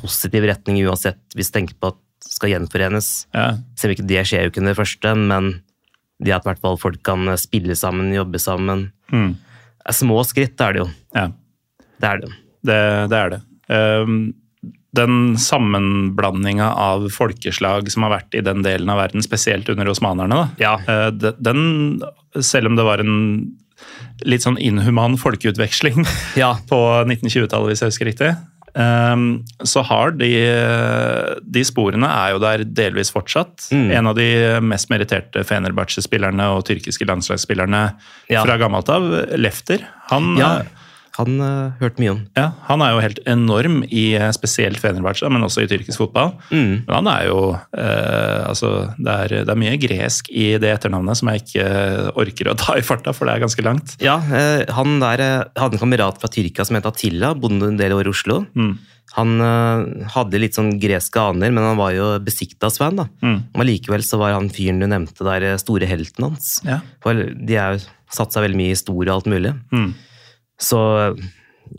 positiv retning uansett, hvis du tenker på at det skal gjenforenes. Ja. Selv om ikke det skjer jo ikke under det første, men det at hvert fall folk kan spille sammen, jobbe sammen Mm. er Små skritt er det jo. ja. Det er det. Det, det er det. Um, den sammenblandinga av folkeslag som har vært i den delen av verden, spesielt under osmanerne, da. Ja. Eh, den, selv om det var en litt sånn inhuman folkeutveksling Ja. på 1920-tallet, hvis jeg husker riktig, um, så har de, de sporene er jo der delvis fortsatt. Mm. En av de mest meritterte Fenerbahçe-spillerne og tyrkiske landslagsspillerne Ja. fra gammelt av, Lefter, han ja. Eh, Han uh, hørte mye om. ja, Han er jo helt enorm i eh, spesielt Fenerbahçe, men også i tyrkisk fotball. Mm. Men han er jo uh, altså, det, er, det er mye gresk i det etternavnet som jeg ikke eh, orker å ta i farta, for det er ganske langt. Ja, uh, han der eh, hadde en kamerat fra Tyrkia som het Attila, bodde en del år i Oslo. Mm. Han eh, hadde litt sånn greske aner, men han var jo Besiktas-fan. da. Mm. Men likevel så var han fyren du nevnte der, eh, store helten hans. Ja. For de er jo satt seg veldig mye i historie og alt mulig. Mm. Så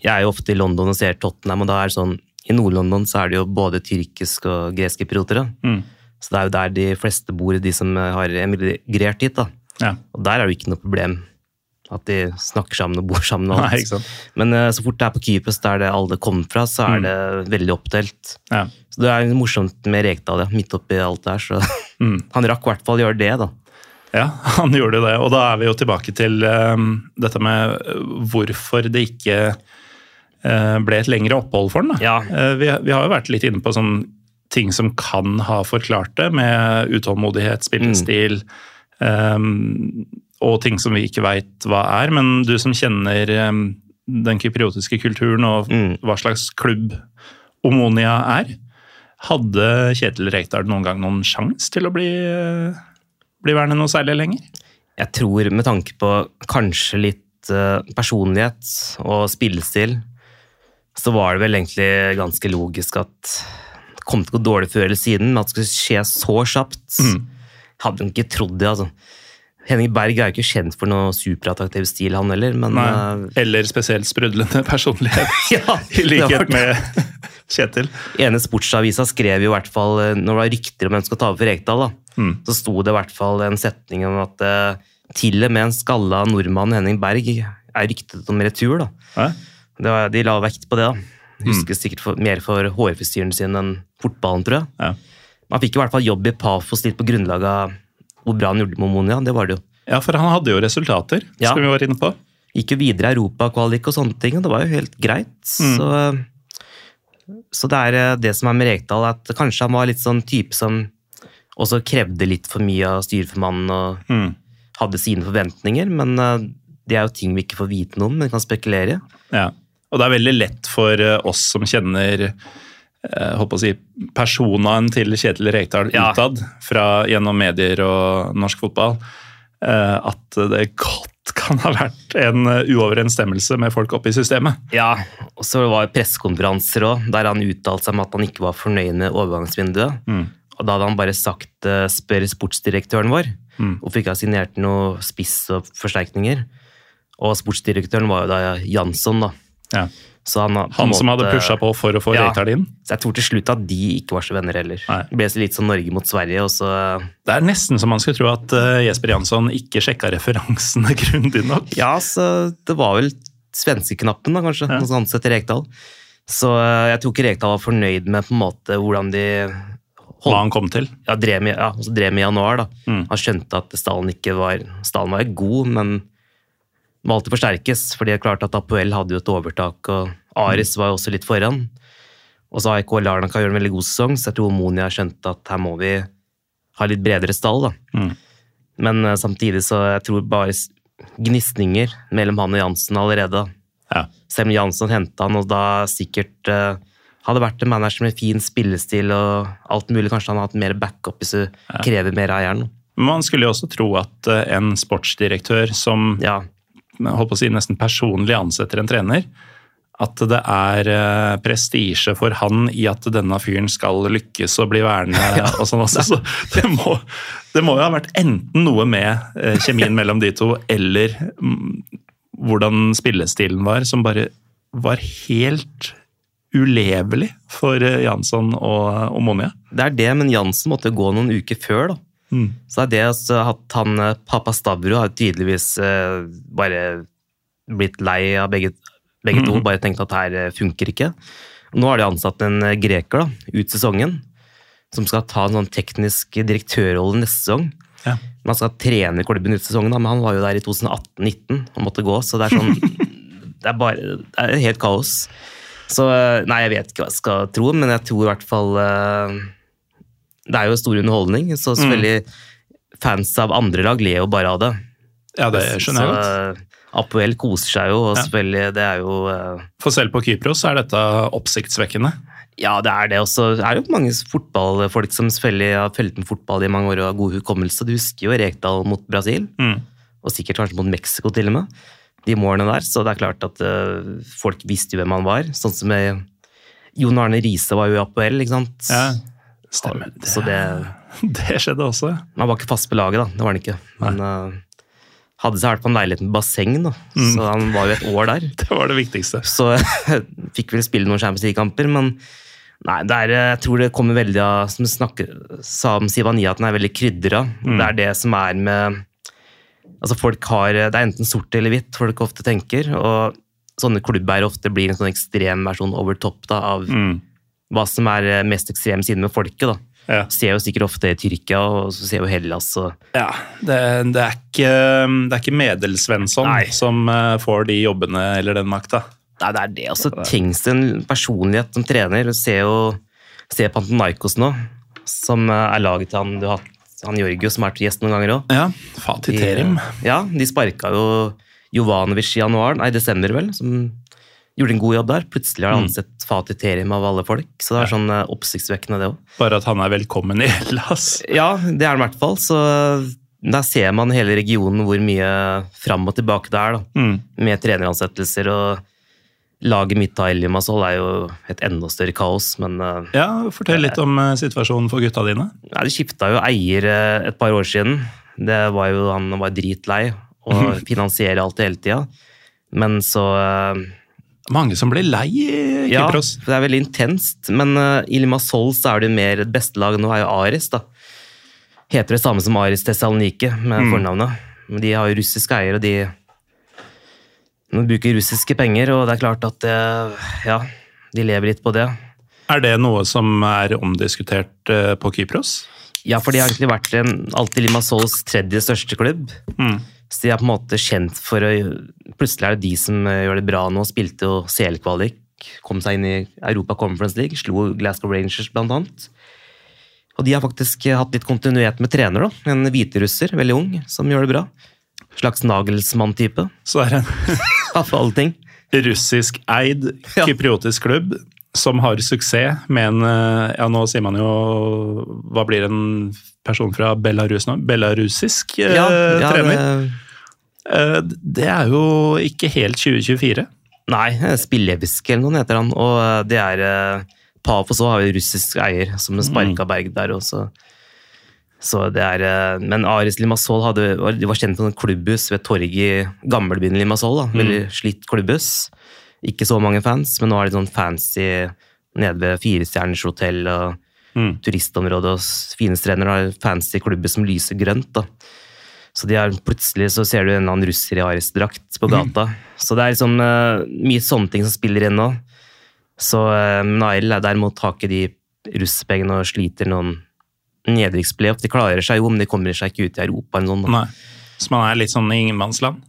jeg er jo ofte i London og ser Tottenham, og da er det sånn I Nord-London så er det jo både tyrkisk og greske piloter. Mm. Så det er jo der de fleste bor, de som har emigrert hit. da. Ja. Og der er det jo ikke noe problem at de snakker sammen og bor sammen. og alt. Nei? Men uh, så fort det er på Kypros, der det alle kom fra, så er det veldig oppdelt. Ja. Så det er morsomt med Rekdal, ja. Midt oppi alt der. Så Mm. han rakk i hvert fall gjøre det, da. Ja, han gjorde det. Og da er vi jo tilbake til um, dette med eh, hvorfor det ikke uh, ble et lengre opphold for den. Ja. Uh, vi, vi har jo vært litt inne på sånn ting som kan ha forklart det, med utålmodighet, spillestil, eh, og ting som vi ikke veit hva er. Men du som kjenner um, den kypriotiske kulturen og Mm. hva slags klubb Omonia er, hadde Kjetil Rekdal noen gang noen sjanse til å bli, eh, bli værende noe særlig lenger? Jeg tror med tanke på kanskje litt eh, personlighet og spillestil, så var det vel egentlig ganske logisk at det kom til å gå dårlig før eller siden, men at det skulle skje så kjapt, hadde hun ikke trodd det. altså. Henning Berg er jo ikke kjent for noe superattraktiv stil, han heller, men Nei. eh, Eller spesielt sprudlende personlighet, ja, i likhet med Kjetil. ene sportsavisa skrev jo i hvert fall, eh, når det var rykter om hvem som skal ta over for Rekdal, da, Mm. så sto det i hvert fall en setning om at eh, til og med en skalla nordmann Henning Berg er ryktet om retur. da. Var, de la vekt på det. da. Mm. Husker sikkert for, mer for hårfrisyren sin enn fotballen, tror jeg. Ja. Man fikk i hvert fall jobb i Pafos litt på grunnlag av hvor bra han gjorde det med Monia. Det var det jo. ja, for han hadde jo resultater, Ja. som vi var inne på. Gikk jo videre i europakvalik og sånne ting, og det var jo helt greit. Mm. Så, så det er eh, det som er med Rekdal, at kanskje han var litt sånn type som også krevde litt for mye av styreformannen og Mm. hadde sine forventninger, men eh, det er jo ting vi ikke får vite noe om, men kan spekulere. Ja. Og det er veldig lett for eh, oss som kjenner eh, håper å si, personaen til Kjetil Rekdal Ja. utad, fra, gjennom medier og norsk fotball, eh, at det godt kan ha vært en eh, uoverensstemmelse med folk oppe i systemet. Ja, og så var det pressekonferanser òg, der han uttalte seg om at han ikke var fornøyd med overgangsvinduet. Mm. Og da hadde han bare sagt eh, 'spør sportsdirektøren vår', Mm. hvorfor ikke ha signert noe spiss og forsterkninger. Og sportsdirektøren var jo da Jansson, da. Ja. Så han, har på som hadde måte- pusha på for å få Ja. Rekdal inn. Så jeg tror til slutt at de ikke var så venner heller. Nei. Det ble så litt som Norge mot Sverige, og så Det er nesten så man skulle tro at eh, Jesper Jansson ikke sjekka referansene grundig nok. Ja, så det var vel svenskeknappen, da, kanskje, Ja. noe sånt etter Rekdal. Så eh, jeg tror ikke Rekdal var fornøyd med på en måte hvordan de Hva han kom til. ja, drev med, ja, også drev med i januar. da. Mm. Han skjønte at stallen ikke var Stallen var god, men må alltid forsterkes. fordi det er klart at Apoel hadde jo et overtak, og Aris var jo også litt foran. Og så AIK Larnaka gjør en veldig god sesong, så jeg tror Monia skjønte at her må vi ha litt bredere stall. da. Mm. Men eh, samtidig så jeg tror bare gnisninger mellom han og Jansen allerede. Ja. Selv om Jansson henta han, og da sikkert eh, hadde vært en manager med fin spillestil og alt mulig. Kanskje han hadde hatt mer backup hvis du krever mer av eieren. Man skulle jo også tro at eh, en sportsdirektør som Ja, holdt på å si, nesten personlig ansetter en trener, at det er eh, prestisje for han i at denne fyren skal lykkes og bli værende og sånn også. Så det må, det må jo ha vært enten noe med eh, kjemien mellom de to, eller mm, hvordan spillestilen var, som bare var helt ulevelig for eh, Jansson og, og Monje. det er det, men Jansson måtte gå noen uker før, da. Mm. Så er det altså at han eh, Papa Stavro har tydeligvis eh, bare blitt lei av begge, begge to, bare tenkt at her eh, funker ikke. Nå har de ansatt en greker da, ut sesongen, som skal ta en sånn teknisk direktørrolle neste sesong. Ja. Man skal trene klubben ut sesongen, da, men han var jo der i 2018-19 og måtte gå, så det er sånn Det er bare Det er helt kaos. Så eh, Nei, jeg vet ikke hva jeg skal tro, men jeg tror i hvert fall eh, Det er jo stor underholdning, så selvfølgelig fans av andre lag ler jo bare av det. Ja, det skjønner jeg godt. Eh, Apoel koser seg jo, og selvfølgelig Det er jo For selv på Kypros er dette oppsiktsvekkende. Ja, det er det. Og så er det jo mange fotballfolk som selvfølgelig har fulgt med fotball i mange år og har god hukommelse. Du husker jo Rekdal mot Brasil, Mm. og sikkert kanskje mot Mexico til og med. De målene der. Så det er klart at uh, folk visste jo hvem han var. Sånn som med Jon Arne Riise var jo i Apoel, ikke sant. Ja, stemmer. Det, Så det det skjedde også. Han var ikke fast på laget, da. Det var han ikke. Men uh, hadde seg vært på en leilighet med basseng, da. Mm. Så han var jo et år der. Det var det viktigste. Så fikk vel spille noen Champions League-kamper, men nei, er, jeg tror det kommer veldig av Som snakker, sa om Sivania, at den er veldig krydra. Mm. Det er det som er med Altså folk har, Det er enten sort eller hvitt, folk ofte tenker. og Sånne klubber ofte blir en sånn ekstrem versjon over top da, av Mm. hva som er eh, mest ekstrem siden med folket. da. Ja. Ser jo sikkert ofte i Tyrkia, og så ser jo Hellas og Ja, det, det, er ikke, det er ikke Medelsvensson Nei. som eh, får de jobbene eller den makta. Nei, det er det. altså. så tenk deg en personlighet som trener. Du ser jo ser Pantanaikos nå, som eh, er laget til han du har hatt han Jorgo, som har vært gjest noen ganger òg. Ja, Fatih Terim. Ja, de sparka jo Jovanovic i januar, nei, desember vel, som gjorde en god jobb der. Plutselig har de ansett Fatih Terim av alle folk, så det er sånn eh, oppsiktsvekkende, det òg. Bare at han er velkommen i Hellas. Ja, det er han i hvert fall. Så der ser man hele regionen hvor mye fram og tilbake det er, da. Mm. Med treneransettelser og laget mitt av Elimassol er jo et enda større kaos, men eh, Ja, Fortell litt om eh, situasjonen for gutta dine. ja, de skifta jo eier eh, et par år siden. Det var jo, Han var dritlei og finansierer alt hele tida. Men så Mange som ble lei i Ja, det er veldig intenst. Men uh, i Limassol så er det mer et bestelag. nå, er jo Aris. da. Heter det samme som Aris Tessaloniki med fornavnet. Men de har jo russisk eier, og de, de bruker russiske penger, og det er klart at det, ja, de lever litt på det. Er det noe som er omdiskutert eh, på Kypros? Ja, for de har egentlig vært en, alltid Limassols tredje største klubb. Så de er på en måte kjent for å Plutselig er det de som eh, gjør det bra nå. Spilte jo CL-kvalik, kom seg inn i Europa Conference League, slo Glasgow Rangers blant annet. Og de har faktisk eh, hatt litt kontinuitet med trener, da. En hviterusser, veldig ung, som gjør det bra. Slags Nagelsmann-type, Så det er en av alle ting. russisk-eid Ja. kypriotisk klubb som har suksess med en eh, Ja, nå sier man jo Hva blir en person fra Belarus nå? Belarusisk eh, Ja, ja, trener. det- Eh, det er jo ikke helt 2024. Nei, Spillevisk eller noe heter han. Og eh, det er eh, Pafos òg har jo russisk eier, som sparka Berg der også. Så det er, eh, Men Aris Limassol hadde, var- de var kjent for en klubbhus ved torget i gamlebyen Limassol. da, Veldig slitt klubbhus. Ikke så mange fans, men nå er det sånn fancy nede ved Firestjerners hotell og turistområdet. og fine strender har fancy klubber som lyser grønt. da. Så de har, plutselig så ser du en annen russer i Aris-drakt på gata. Så det er liksom uh, mye sånne ting som spiller inn nå. Så uh, Nail er derimot tak i de russpengene og sliter noen nedrykksplayoff. De klarer seg jo, men de kommer seg ikke ut i Europa. sånn. Nei. Så man er litt sånn i ingenmannsland.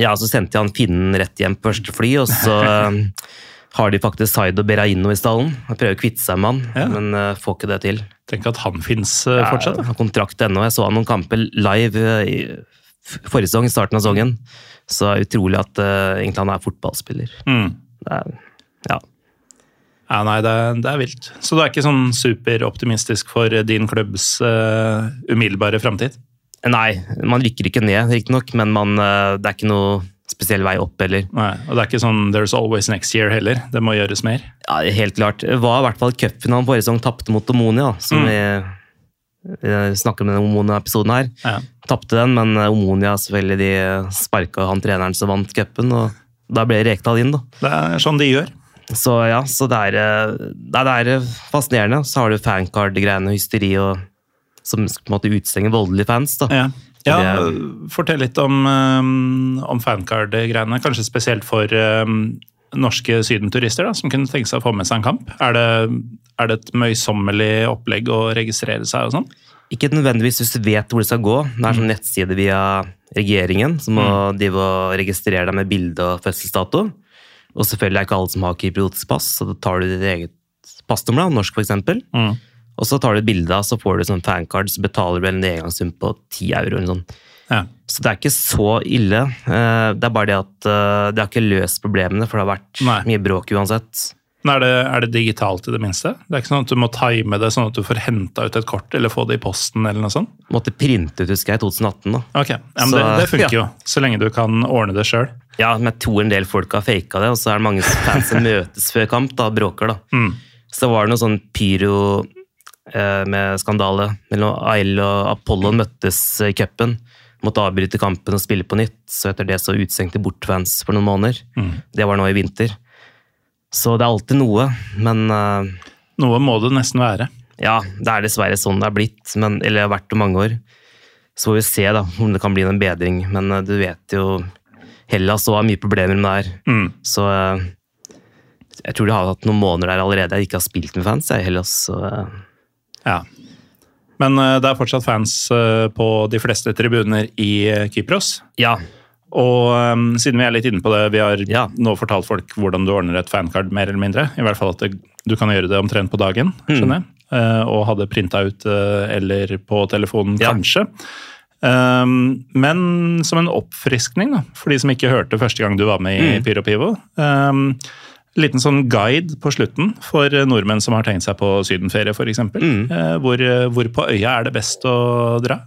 Ja, så sendte jeg han finnen rett hjem på første fly, og så eh, har de faktisk Saido Beraino i stallen. Jeg prøver å kvitte seg med han, Ja. men uh, får ikke det til. Tenk at han fins uh, fortsatt. Jeg har kontrakt ennå. Jeg så han noen kamper live eh, i forrige sesong, i starten av sesongen. Så utrolig at uh, egentlig han er fotballspiller. Mm. Det er, ja. Ja, nei, det, er- det er vilt. Så du er ikke sånn superoptimistisk for din klubbs uh, umiddelbare framtid? Nei, man rykker ikke ned, riktignok, men man, uh, det er ikke noe spesiell vei opp heller. Nei, og det er ikke sånn 'there's always next year' heller. Det må gjøres mer. Ja, helt klart. Det var i hvert fall cupfinalen forrige sesong tapte mot Omonia, som vi vi snakker om i den Omonia-episoden her. Ja. Tapte den, men eh, Omonia selvfølgelig, de sparka han treneren som vant cupen, og da ble Rekdal inn, da. Det er sånn de gjør. Så ja, så det er, eh, det er eh, fascinerende. Så har du fancard-greiene, hysteri, og, som på en måte utstenger voldelige fans. da. Ja. Ja, Fortell litt om, um, om fancard-greiene. Kanskje spesielt for um, norske sydenturister da, som kunne tenke seg å få med seg en kamp. Er det, er det et møysommelig opplegg å registrere seg og sånn? Ikke nødvendigvis hvis du vet hvor det skal gå. Det er sånn nettside via regjeringen som må mm. registrere deg med bilde og fødselsdato. Og selvfølgelig er ikke alle som har kypriotisk pass, så da tar du ditt eget passnummer, norsk f.eks. Mm. Og så tar du et bilde av, så får du sånn fancard, så betaler du en engangssum på 10 euro. eller sånn. Ja. Så det er ikke så ille. Eh, Det er bare det at eh, det har ikke løst problemene, for det har vært Nei. mye bråk uansett. Er det, er det digitalt i det minste? Det er ikke sånn at du må time det sånn at du får henta ut et kort eller få det i posten? eller noe sånt? Måtte printe ut, husker jeg, i 2018. da. Ok, ja, men Så- det, det funker ja. jo, så lenge du kan ordne det sjøl. Ja, men jeg tror en del folk har faka det, og så er det mange fans som møtes før kamp da, og bråker. da. Så var det noe sånn pyro eh, med skandale mellom Ail og Apollo møttes i cupen. Måtte avbryte kampen og spille på nytt, så etter det så utstengte bortfans for noen måneder. Det var nå i vinter. Så det er alltid noe, men eh, Noe må det nesten være. ja, det er dessverre sånn det er blitt, men, eller det har vært i mange år. Så får vi se da, om det kan bli en bedring, men eh, du vet jo Hellas og har mye problemer med det her. Mm. Så eh, jeg tror de har hatt noen måneder der allerede jeg ikke har spilt med fans. Jeg, Hellas, så, eh, Ja. Men eh, det er fortsatt fans på de fleste tribuner i Kypros. ja, Og siden vi er litt inne på det, vi har Ja. nå fortalt folk hvordan du ordner et fancard, mer eller mindre. I hvert fall at det, du kan gjøre det omtrent på dagen, Mm. skjønner jeg. Eh, og ha det printa ut eller på telefonen, Ja. kanskje. Um, men som en oppfriskning, da, for de som ikke hørte første gang du var med i Mm. Pyro Pivo. Um, liten sånn guide på slutten for nordmenn som har tenkt seg på sydenferie, f.eks. Mm. Uh, hvor, eh, hvor på øya er det best å dra?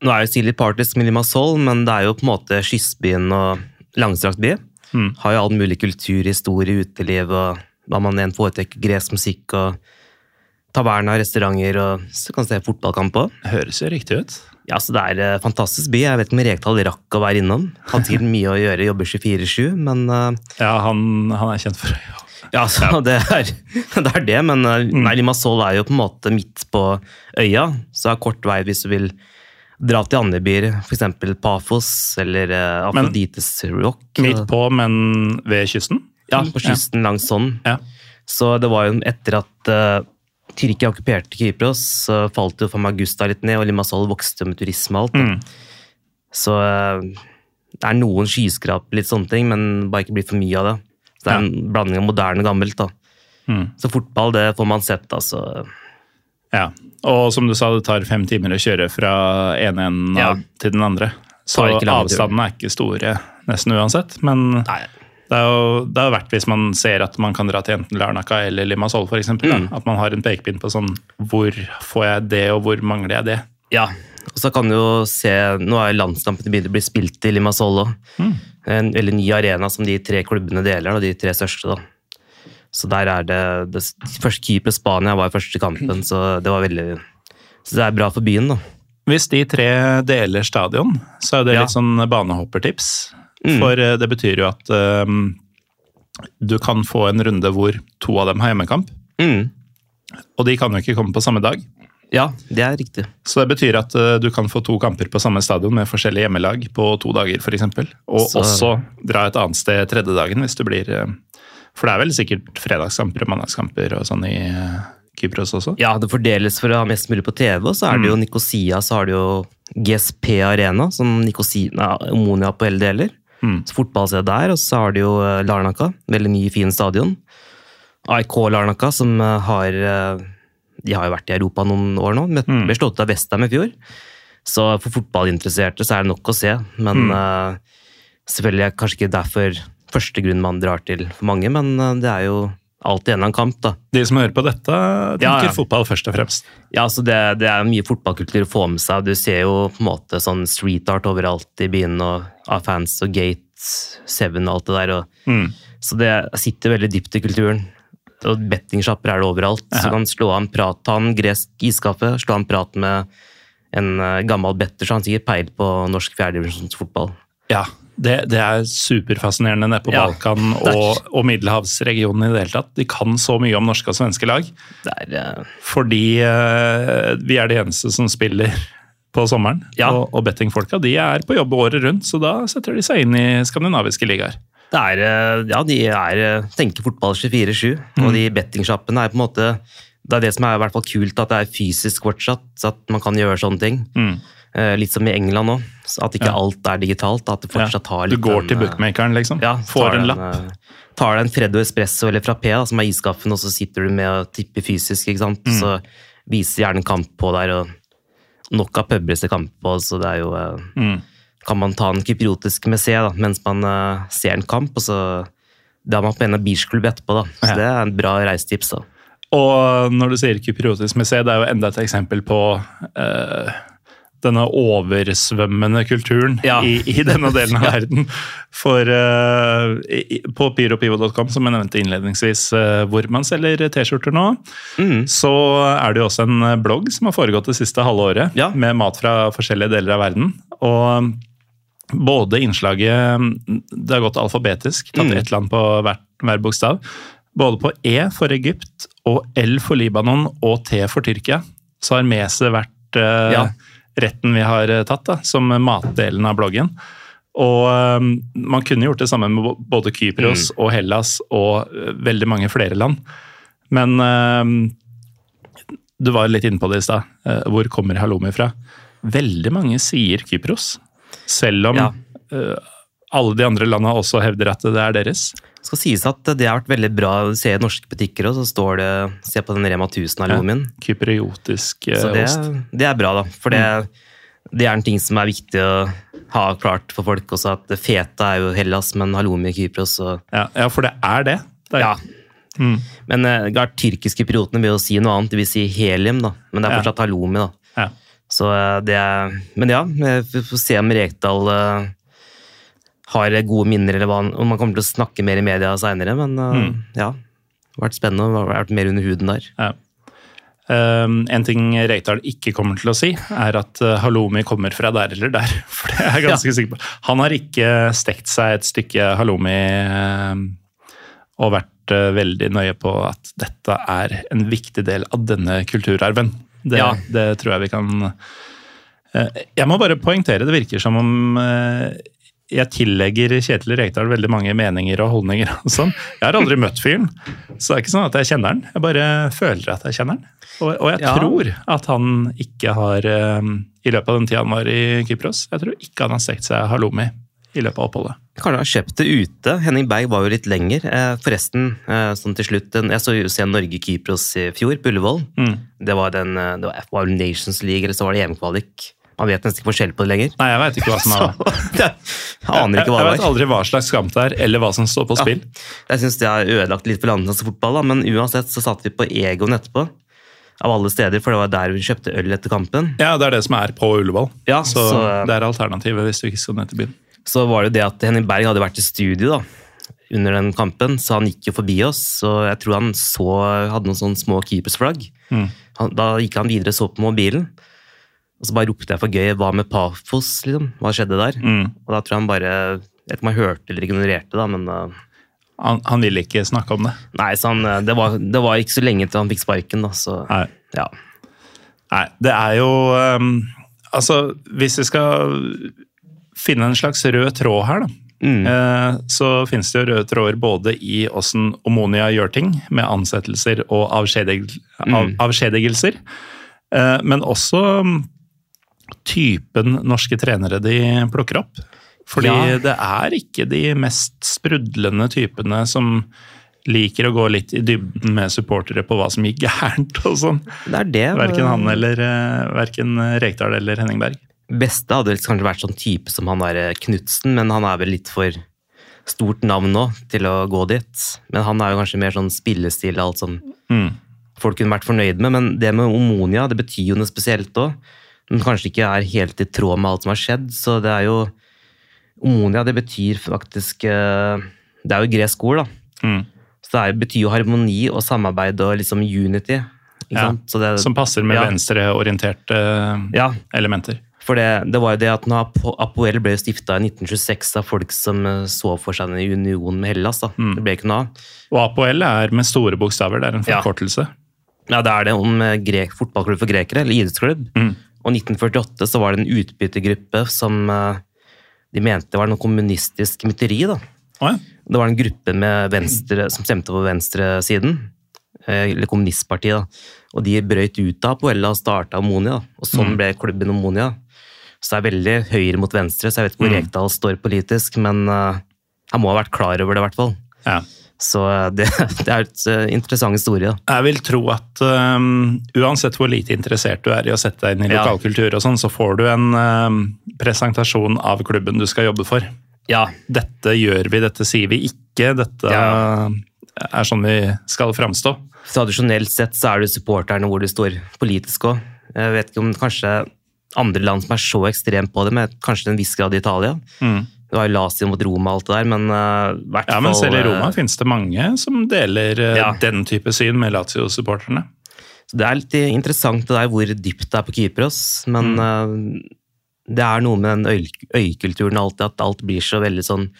Nå er jo Silje Parties med Limassol, men det er jo på en måte kystbyen og langstrakt by. Mm. Har jo all mulig kultur, historie, uteliv og hva man enn foretrekker. Gresk musikk og taverna, restauranter og så kan du se fotballkamp òg. Høres jo riktig ut. Ja, så det er en fantastisk by. Jeg vet ikke om Rekdal rakk å være innom. Hadde sikkert mye å gjøre, jobber 24-7, men eh, Ja, han, han er kjent for Ja, så Det, er, det er det, men eh, nei, Limassol er jo på en måte midt på øya, så det er kort vei hvis du vil dra til andre byer, f.eks. Pafos eller uh, Afrodites Rock. Midt på, men ved kysten? Ja, på kysten langs sånn. Ja. Så det var jo etter at uh, Tyrkia okkuperte Kypros, så falt jo Famagusta litt ned, og Limassol vokste med turisme og alt. Mm. Så eh, det er noen skyskraper, litt sånne ting, men bare ikke bli for mye av det. Så det er en blanding av moderne og gammelt. da. Mm. Så fotball, det får man sett, altså. Ja. Og som du sa, det tar fem timer å kjøre fra ene enden Ja. til den andre. Så avstandene er ikke store nesten uansett. Men Nei. Det er jo det er verdt hvis man ser at man kan dra til enten Larnaca eller Limassol f.eks. Mm. At man har en pekepinn på sånn Hvor får jeg det, og hvor mangler jeg det? Ja, og så kan du jo se Nå er landskampene begynt å bli spilt i Limassol òg. En veldig ny arena som de tre klubbene deler, da, de tre største. da. Så der er det, det Først Kypros Spania var første kampen, så det var veldig Så det er bra for byen, da. Hvis de tre deler stadion, så er det Ja. litt sånn banehoppertips. Mm. For eh, det betyr jo at um, du kan få en runde hvor to av dem har hjemmekamp. Mm. Og de kan jo ikke komme på samme dag. Ja, det er riktig. Så det betyr at uh, du kan få to kamper på samme stadion med forskjellige hjemmelag på to dager f.eks. Og Så- også dra et annet sted tredje dagen hvis du blir uh, For det er vel sikkert fredagskamper og mandagskamper og sånn i uh, Kypros også? Ja, det fordeles for å ha mest mulig på TV, og så er det jo Nikosia, så har du jo GSP Arena, som Nikosia, Omonia på hele deler. Mm. Så jeg der, og så har du jo Larnaka. Veldig ny, fin stadion. AIK Larnaka, som eh, har eh, De har jo vært i Europa noen år nå, men ble slått av Westham i fjor. Så for fotballinteresserte så er det nok å se, men eh, selvfølgelig er det kanskje ikke derfor første grunn man drar til for mange, men eh, det er jo alltid en eller annen kamp, da. De som hører på dette, tenker Ja, ja. fotball først og fremst. Ja, altså det, det er mye fotballkultur å få med seg. Du ser jo på en måte sånn street art overalt i byen og av fans og Gate, Seven og alt det der. Og, Mm. Så det sitter veldig dypt i kulturen. Og bettingsjapper er det overalt. Så Ja. du kan slå av en prat, ta en gresk iskaffe, slå av en prat med en eh, gammel better, så han sikkert peil på norsk fjerdedivisjonsfotball. Ja, det, det er superfascinerende nede på Ja, Balkan og, og middelhavsregionen i det hele tatt. De kan så mye om norske og svenske lag. Det er uh... Fordi uh, vi er de eneste som spiller på sommeren. Ja. Og, og bettingfolka de er på jobb året rundt, så da setter de seg inn i skandinaviske ligaer. Det er, eh, ja, de er, tenker fotball 24-7, og de bettingsjappene er på en måte Det er det som er i hvert fall kult, at det er fysisk fortsatt, så at man kan gjøre sånne ting. Mm. Litt som i England òg, at ikke Ja. alt er digitalt. At det fortsatt har Du går den, til eh, bookmakeren, liksom. Ja, Får en lapp. eh, Tar deg en Freddo Espresso eller Frappé, da, som er iskaffen, og så sitter du med og tipper fysisk. ikke sant? Mm. Så viser gjerne en kamp på der, og nok av puber til kamp på, så det er jo eh, Mm. Kan man ta en kypriotisk messé da, mens man uh, ser en kamp, og så Det har man på en av beachklubb etterpå. da. Så Ja. det er en bra reisetips. da. Og når du sier kypriotisk museum, det er jo enda et eksempel på uh, denne oversvømmende kulturen Ja. i, i denne delen av verden. For uh, i- på pyropivo.com, som jeg nevnte innledningsvis, uh, hvor man selger T-skjorter nå, Mm. så er det jo også en blogg som har foregått det siste halve året, Ja. med mat fra forskjellige deler av verden. Og både innslaget Det har gått alfabetisk, tatt Mm. ett land på hver, hver bokstav. Både på E for Egypt og L for Libanon og T for Tyrkia, så har Mese vært eh, Ja. retten vi har eh, tatt, da, som matdelen av bloggen. Og um, man kunne gjort det samme med både Kypros og Hellas og uh, veldig mange flere land. Men uh, du var litt inne på det i stad. Uh, hvor kommer halloumi fra? Veldig mange sier Kypros, selv om Ja. alle de andre landene også hevder at det er deres. Det skal sies at det har vært veldig bra. Du ser i norske butikker, òg, så står det Se på den Rema 1000-halloumien. Kypriotisk eh, Så det, ost. det er bra, da. For det, det er en ting som er viktig å ha klart for folk også, at feta er jo Hellas, men halloumi er Kypros. Og, Ja, ja, for det er det. det er, ja. Men eh, klart, tyrkiske pilotene vil jo si noe annet, de vil si helium, da. Men det er Ja. fortsatt halloumi, da. Ja. Så eh, det er Men ja, vi får se om Rekdal har gode minner, eller hva om man kommer til å snakke mer i media seinere. Men eh, Mm. ja, det har vært spennende. Har vært mer under huden der. Ja. Um, en ting Reitdal ikke kommer til å si, er at uh, halloumi kommer fra der eller der. For det er jeg ganske sikker på. Han har ikke stekt seg et stykke halloumi um, og vært uh, veldig nøye på at dette er en viktig del av denne kulturarven. Det, Ja. det tror jeg vi kan uh, Jeg må bare poengtere, det virker som om jeg tillegger Kjetil Rekdal veldig mange meninger og holdninger. og sånn. Jeg har aldri møtt fyren, så det er ikke sånn at jeg kjenner han. Jeg bare føler at jeg kjenner han. Og, og jeg Ja. tror at han ikke har, eh, i løpet av den tida han var i Kypros, jeg tror ikke han har stekt seg halloumi i løpet av oppholdet. Kanskje han har kjøpt det ute. Henning Berg var jo litt lenger. Eh, forresten, eh, sånn til slutt, jeg så jo se Norge-Kypros i fjor, på Ullevål. Mm. Det var den, eh, det var, Nations League, eller så var det EM-kvalik. Man vet nesten ikke forskjell på det lenger. Nei, jeg vet ikke hva som er det. aner ikke hva Jeg, jeg vet aldri hva slags kamp det er, eller hva som står på spill. Jeg syns det har ødelagt litt for landets fotball, da. men uansett så satt vi på Egon etterpå. Av alle steder, for det var der vi kjøpte øl etter kampen. Ja, det er det som er på Ullevål. Ja, så, så- det er alternativet hvis du ikke skal ned til byen. Så var det jo det at Henning Berg hadde vært i studio da, under den kampen, så han gikk jo forbi oss. Og jeg tror han så, hadde noen sånne små keepersflagg. Mm. Han, da gikk han videre og så på mobilen. Og så bare ropte jeg for gøy 'hva med Pafos', liksom? Hva skjedde der? Mm. Og da tror jeg han bare Jeg vet ikke om han hørte eller ignorerte, da, men uh, Han, han ville ikke snakke om det. Nei, så han, uh, det, var, det var ikke så lenge til han fikk sparken, da, så Nei. ja. Nei, det er jo um, Altså, hvis vi skal finne en slags rød tråd her, da. Mm. eh, Så finnes det jo røde tråder både i åssen Omonia gjør ting, med ansettelser og avskjedigelser, av, Mm. avskjedigelser, eh, men også um, typen norske trenere de plukker opp. Fordi Ja. det er ikke de mest sprudlende typene som liker å gå litt i dybden med supportere på hva som gikk gærent og sånn. Det er det. Verken han eller uh, verken Rekdal eller Henning Berg. beste hadde kanskje vært sånn type som han der Knutsen, men han er vel litt for stort navn nå til å gå dit. Men han er jo kanskje mer sånn spillestil og alt som Mm. folk kunne vært fornøyd med. Men det med Omonia, det betyr jo noe spesielt òg. Men kanskje ikke er helt i tråd med alt som har skjedd. Så det er jo Omonia, det betyr faktisk eh, Det er jo gresk ord, da. Mm. Så det er, betyr jo harmoni og samarbeid og liksom unity. Ja, det, Som passer med Ja. venstreorienterte Ja, elementer. For det, det var jo det at når Apoel ble stifta i 1926 av folk som eh, så for seg en union med Hellas. da. Mm. Det ble ikke noe av. Og Apoel er med store bokstaver, det er en forkortelse. Ja, Det er det om eh, grek, fotballklubb for grekere, eller idrettsklubb. Mm. Og 1948 så var det en utbyttergruppe som eh, de mente var noe kommunistisk mytteri. da. Ja. Det var en gruppe med venstre, som stemte på venstresiden, eh, eller kommunistpartiet. da. Og de brøyt ut av Poella og starta Ammonia, da. Og sånn Mm. ble klubben Ammonia. Så det er veldig høyre mot venstre, så jeg vet ikke hvor Mm. Rekdal står politisk, men eh, han må ha vært klar over det, i hvert fall. ja. Så eh, det, det er et eh, interessant historie. da. Jeg vil tro at um, uansett hvor lite interessert du er i å sette deg inn i lokalkultur, og sånn, så får du en um, presentasjon av klubben du skal jobbe for. Ja, Dette gjør vi, dette sier vi ikke, dette Ja. er sånn vi skal framstå. Tradisjonelt sett så er det supporterne hvor du står politisk òg. Jeg vet ikke om kanskje andre land som er så ekstremt på det, men kanskje til en viss grad i Italia. Mm. Det var jo Lazio mot Roma og alt det der, men uh, hvert Ja, men fall selv i Roma eh, finnes det mange som deler uh, Ja. den type syn med Lazio-supporterne. Så det er litt interessant det der hvor dypt det er på Kypros, men Mm. uh, det er noe med den øy, øykulturen alltid, at alt blir så veldig sånn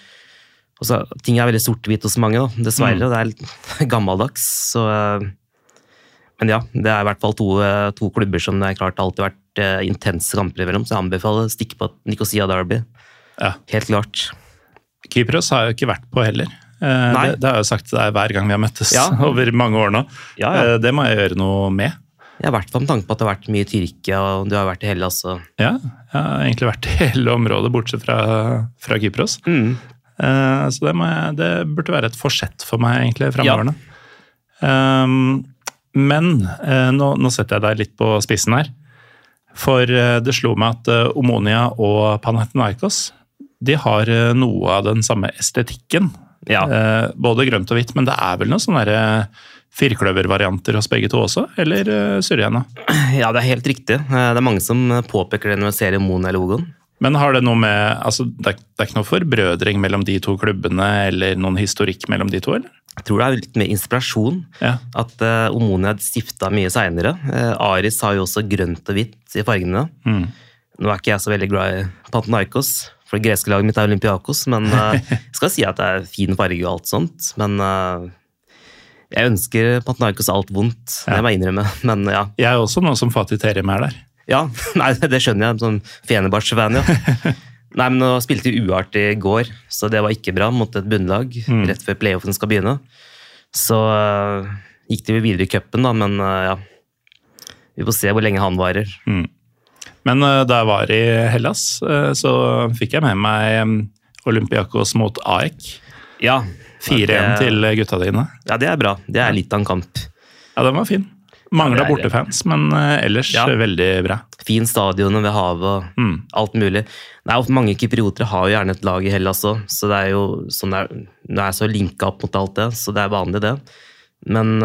også, Ting er veldig sort-hvitt hos mange, da, dessverre. Mm. Det er litt gammeldags. Så, uh, men ja, det er i hvert fall to, to klubber som det er klart alltid har vært intense kamper imellom, så jeg anbefaler å stikke på Nikosia Derby. Ja. Helt klart. Kypros har jeg jo ikke vært på heller. Eh. Det, det har jeg jo sagt til deg hver gang vi har møttes Ja. over mange år nå. Ja, ja. Eh, Det må jeg gjøre noe med. Jeg har vært med tanke på at det har vært mye i Tyrkia, og du har vært i Hellas. Altså. Ja, jeg har egentlig vært i hele området, bortsett fra, fra Kypros. Mm. Uh, Så det, må jeg, det burde være et forsett for meg egentlig fremover nå. Um, men uh, nå, nå setter jeg deg litt på spissen her. For uh, det slo meg at Omonia og Panathinaikos de har eh, noe av den samme estetikken. Ja. Eh, Både grønt og hvitt, men det er vel noen sånne eh, firkløvervarianter hos begge to også? Eller uh, surrer jeg nå? Ja, det er helt riktig. Det er mange som påpeker det når jeg ser Monia-logoen. Men har det noe med altså, det, er, det er ikke noe forbrødring mellom de to klubbene, eller noen historikk mellom de to, eller? Jeg tror det er litt mer inspirasjon. Ja. At uh, Omonia stifta mye seinere. Uh, Aris har jo også grønt og hvitt i fargene. Mm. Nå er ikke jeg så veldig glad i Pantanaikos, for det greske laget mitt er Olympiakos. Men uh, jeg skal si at det er fin farge og alt sånt. Men uh, jeg ønsker Pantanaikos alt vondt, det må jeg innrømme. Men ja. Jeg er også noen som Fatih Terim er der. Ja, nei, det skjønner jeg. Som Fenebarts-fan, ja. Nei, men Nå spilte uart i går, så det var ikke bra mot et bunnlag Mm. rett før playoffen skal begynne. Så uh, gikk de videre i cupen, da, men uh, ja. Vi får se hvor lenge han varer. Men eh, da jeg var i Hellas, eh, så fikk jeg med meg Olympiakos mot AEK. Ja. 4-1 til gutta dine. Ja, det er bra. Det er litt av en kamp. Ja, den var fin. Mangla Ja, bortefans, men eh, ellers Ja. eh, veldig bra. Fin stadion ved havet og Mm. alt mulig. Det er ofte Mange kypriotere har jo gjerne et lag i Hellas òg, så det er jo sånn det er, det er så linka opp mot alt det, så det er vanlig, det. Men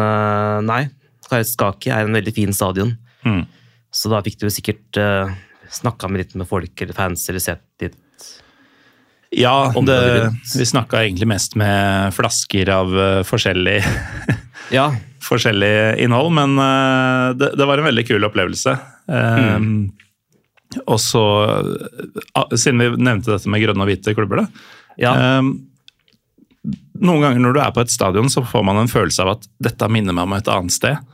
nei, Karaiskaki er en veldig fin stadion. Mm. Så da fikk du sikkert uh, snakka med litt med folk eller fans eller sett litt Ja, det, vi snakka egentlig mest med flasker av uh, forskjellig, Ja, forskjellig innhold, men uh, det, det var en veldig kul opplevelse. Eh, Og så, uh, siden vi nevnte dette med grønne og hvite klubber, da. ja, Um, noen ganger når du er på et stadion, så får man en følelse av at dette minner meg om et annet sted.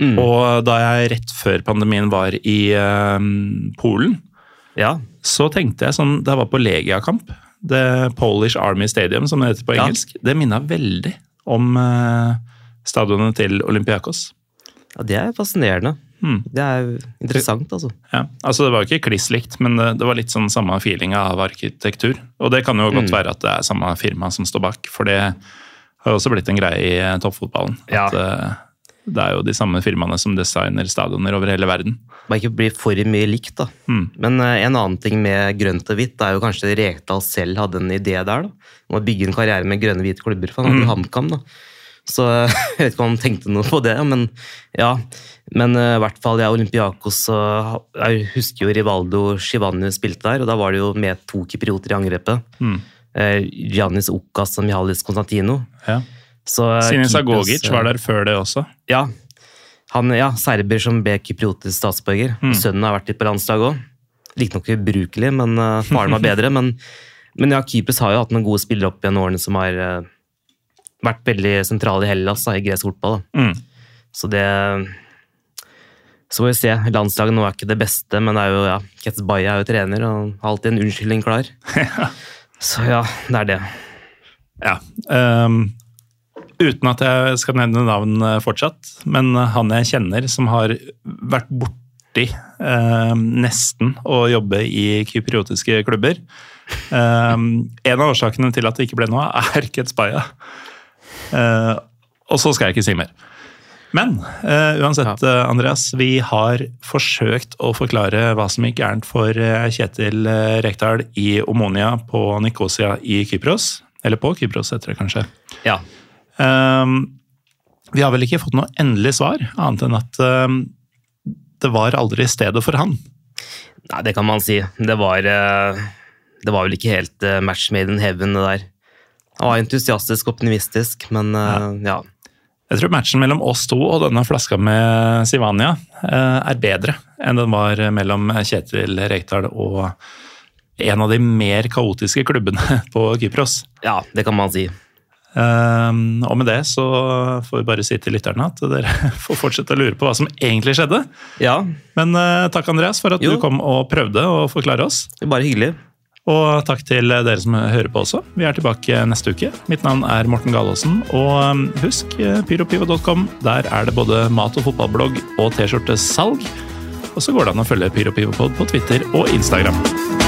Mm. Og da jeg rett før pandemien var i uh, Polen, ja, så tenkte jeg sånn Da jeg var på Legia-kamp, The Polish Army Stadium, som det heter på Ja. engelsk, det minna veldig om uh, stadionet til Olympiakos. ja, det er fascinerende. Mm. Det er interessant, altså. Ja, altså Det var jo ikke kliss likt, men det, det var litt sånn samme feeling av arkitektur. Og det kan jo godt Mm. være at det er samme firma som står bak, for det har også blitt en greie i eh, toppfotballen. Ja. At eh, det er jo de samme firmaene som designer stadioner over hele verden. Bare ikke bli for mye likt, da. Mm. Men uh, en annen ting med grønt og hvitt er jo kanskje Rekdal selv hadde en idé der. da, Om å bygge en karriere med grønne og hvite klubber. For han hadde jo HamKam, da. Så jeg vet ikke om han tenkte noe på det, men ja. Men eh, i hvert fall ja, Olympiakos og Jeg husker jo Rivaldo Shivani spilte der, og da var det jo med to kyprioter i angrepet. Mm. Eh, Giannis Okas og Mihalis Konstantino. Ja. Eh, Sinis Agogic eh, var der før det også. ja. Han, ja, serber som ble kypriotisk statsborger. Mm. Sønnen har vært litt på landslaget òg. Riktignok ubrukelig, men uh, faren var bedre. men, men ja, Kypros har jo hatt noen gode spillere opp gjennom årene som har uh, vært veldig sentrale i Hellas, da, i gresk fotball. Mm. Så det Så får vi se. Landslaget nå er ikke det beste, men det er jo, ja, Ketsbaya er jo trener og har alltid en unnskyldning klar. Så ja, det er det. Ja. ehm, uten at jeg skal nevne navn eh, fortsatt, men han jeg kjenner som har vært borti eh, nesten å jobbe i kypriotiske klubber eh, En av årsakene til at det ikke ble noe, er Ketspaya. Eh, og så skal jeg ikke si mer. Men eh, uansett, eh, Andreas, vi har forsøkt å forklare hva som gikk gærent for eh, Kjetil eh, Rekdal i Omonia på Nikosia i Kypros. Eller på Kypros, heter det kanskje. Ja. Ehm, vi har vel ikke fått noe endelig svar, annet enn at ehm, det var aldri stedet for han. Nei, det kan man si. Det var, eh, det var vel ikke helt eh, match made in heaven, det der. Han var entusiastisk optimistisk, men eh, ja. Jeg tror matchen mellom oss to og denne flaska med Sivania er bedre enn den var mellom Kjetil Rekdal og en av de mer kaotiske klubbene på Kypros. Ja, det kan man si. Ehm, og med det så får vi bare si til lytterne at dere får fortsette å lure på hva som egentlig skjedde. Ja, Men eh, takk, Andreas, for at Jo. du kom og prøvde å forklare oss. bare hyggelig. Og takk til dere som hører på også. Vi er tilbake neste uke. Mitt navn er Morten Galaasen. Og um, husk eh, pyropivo.com. Der er det både mat- og fotballblogg og T-skjortesalg. Og så går det an å følge Pyropivopod på Twitter og Instagram.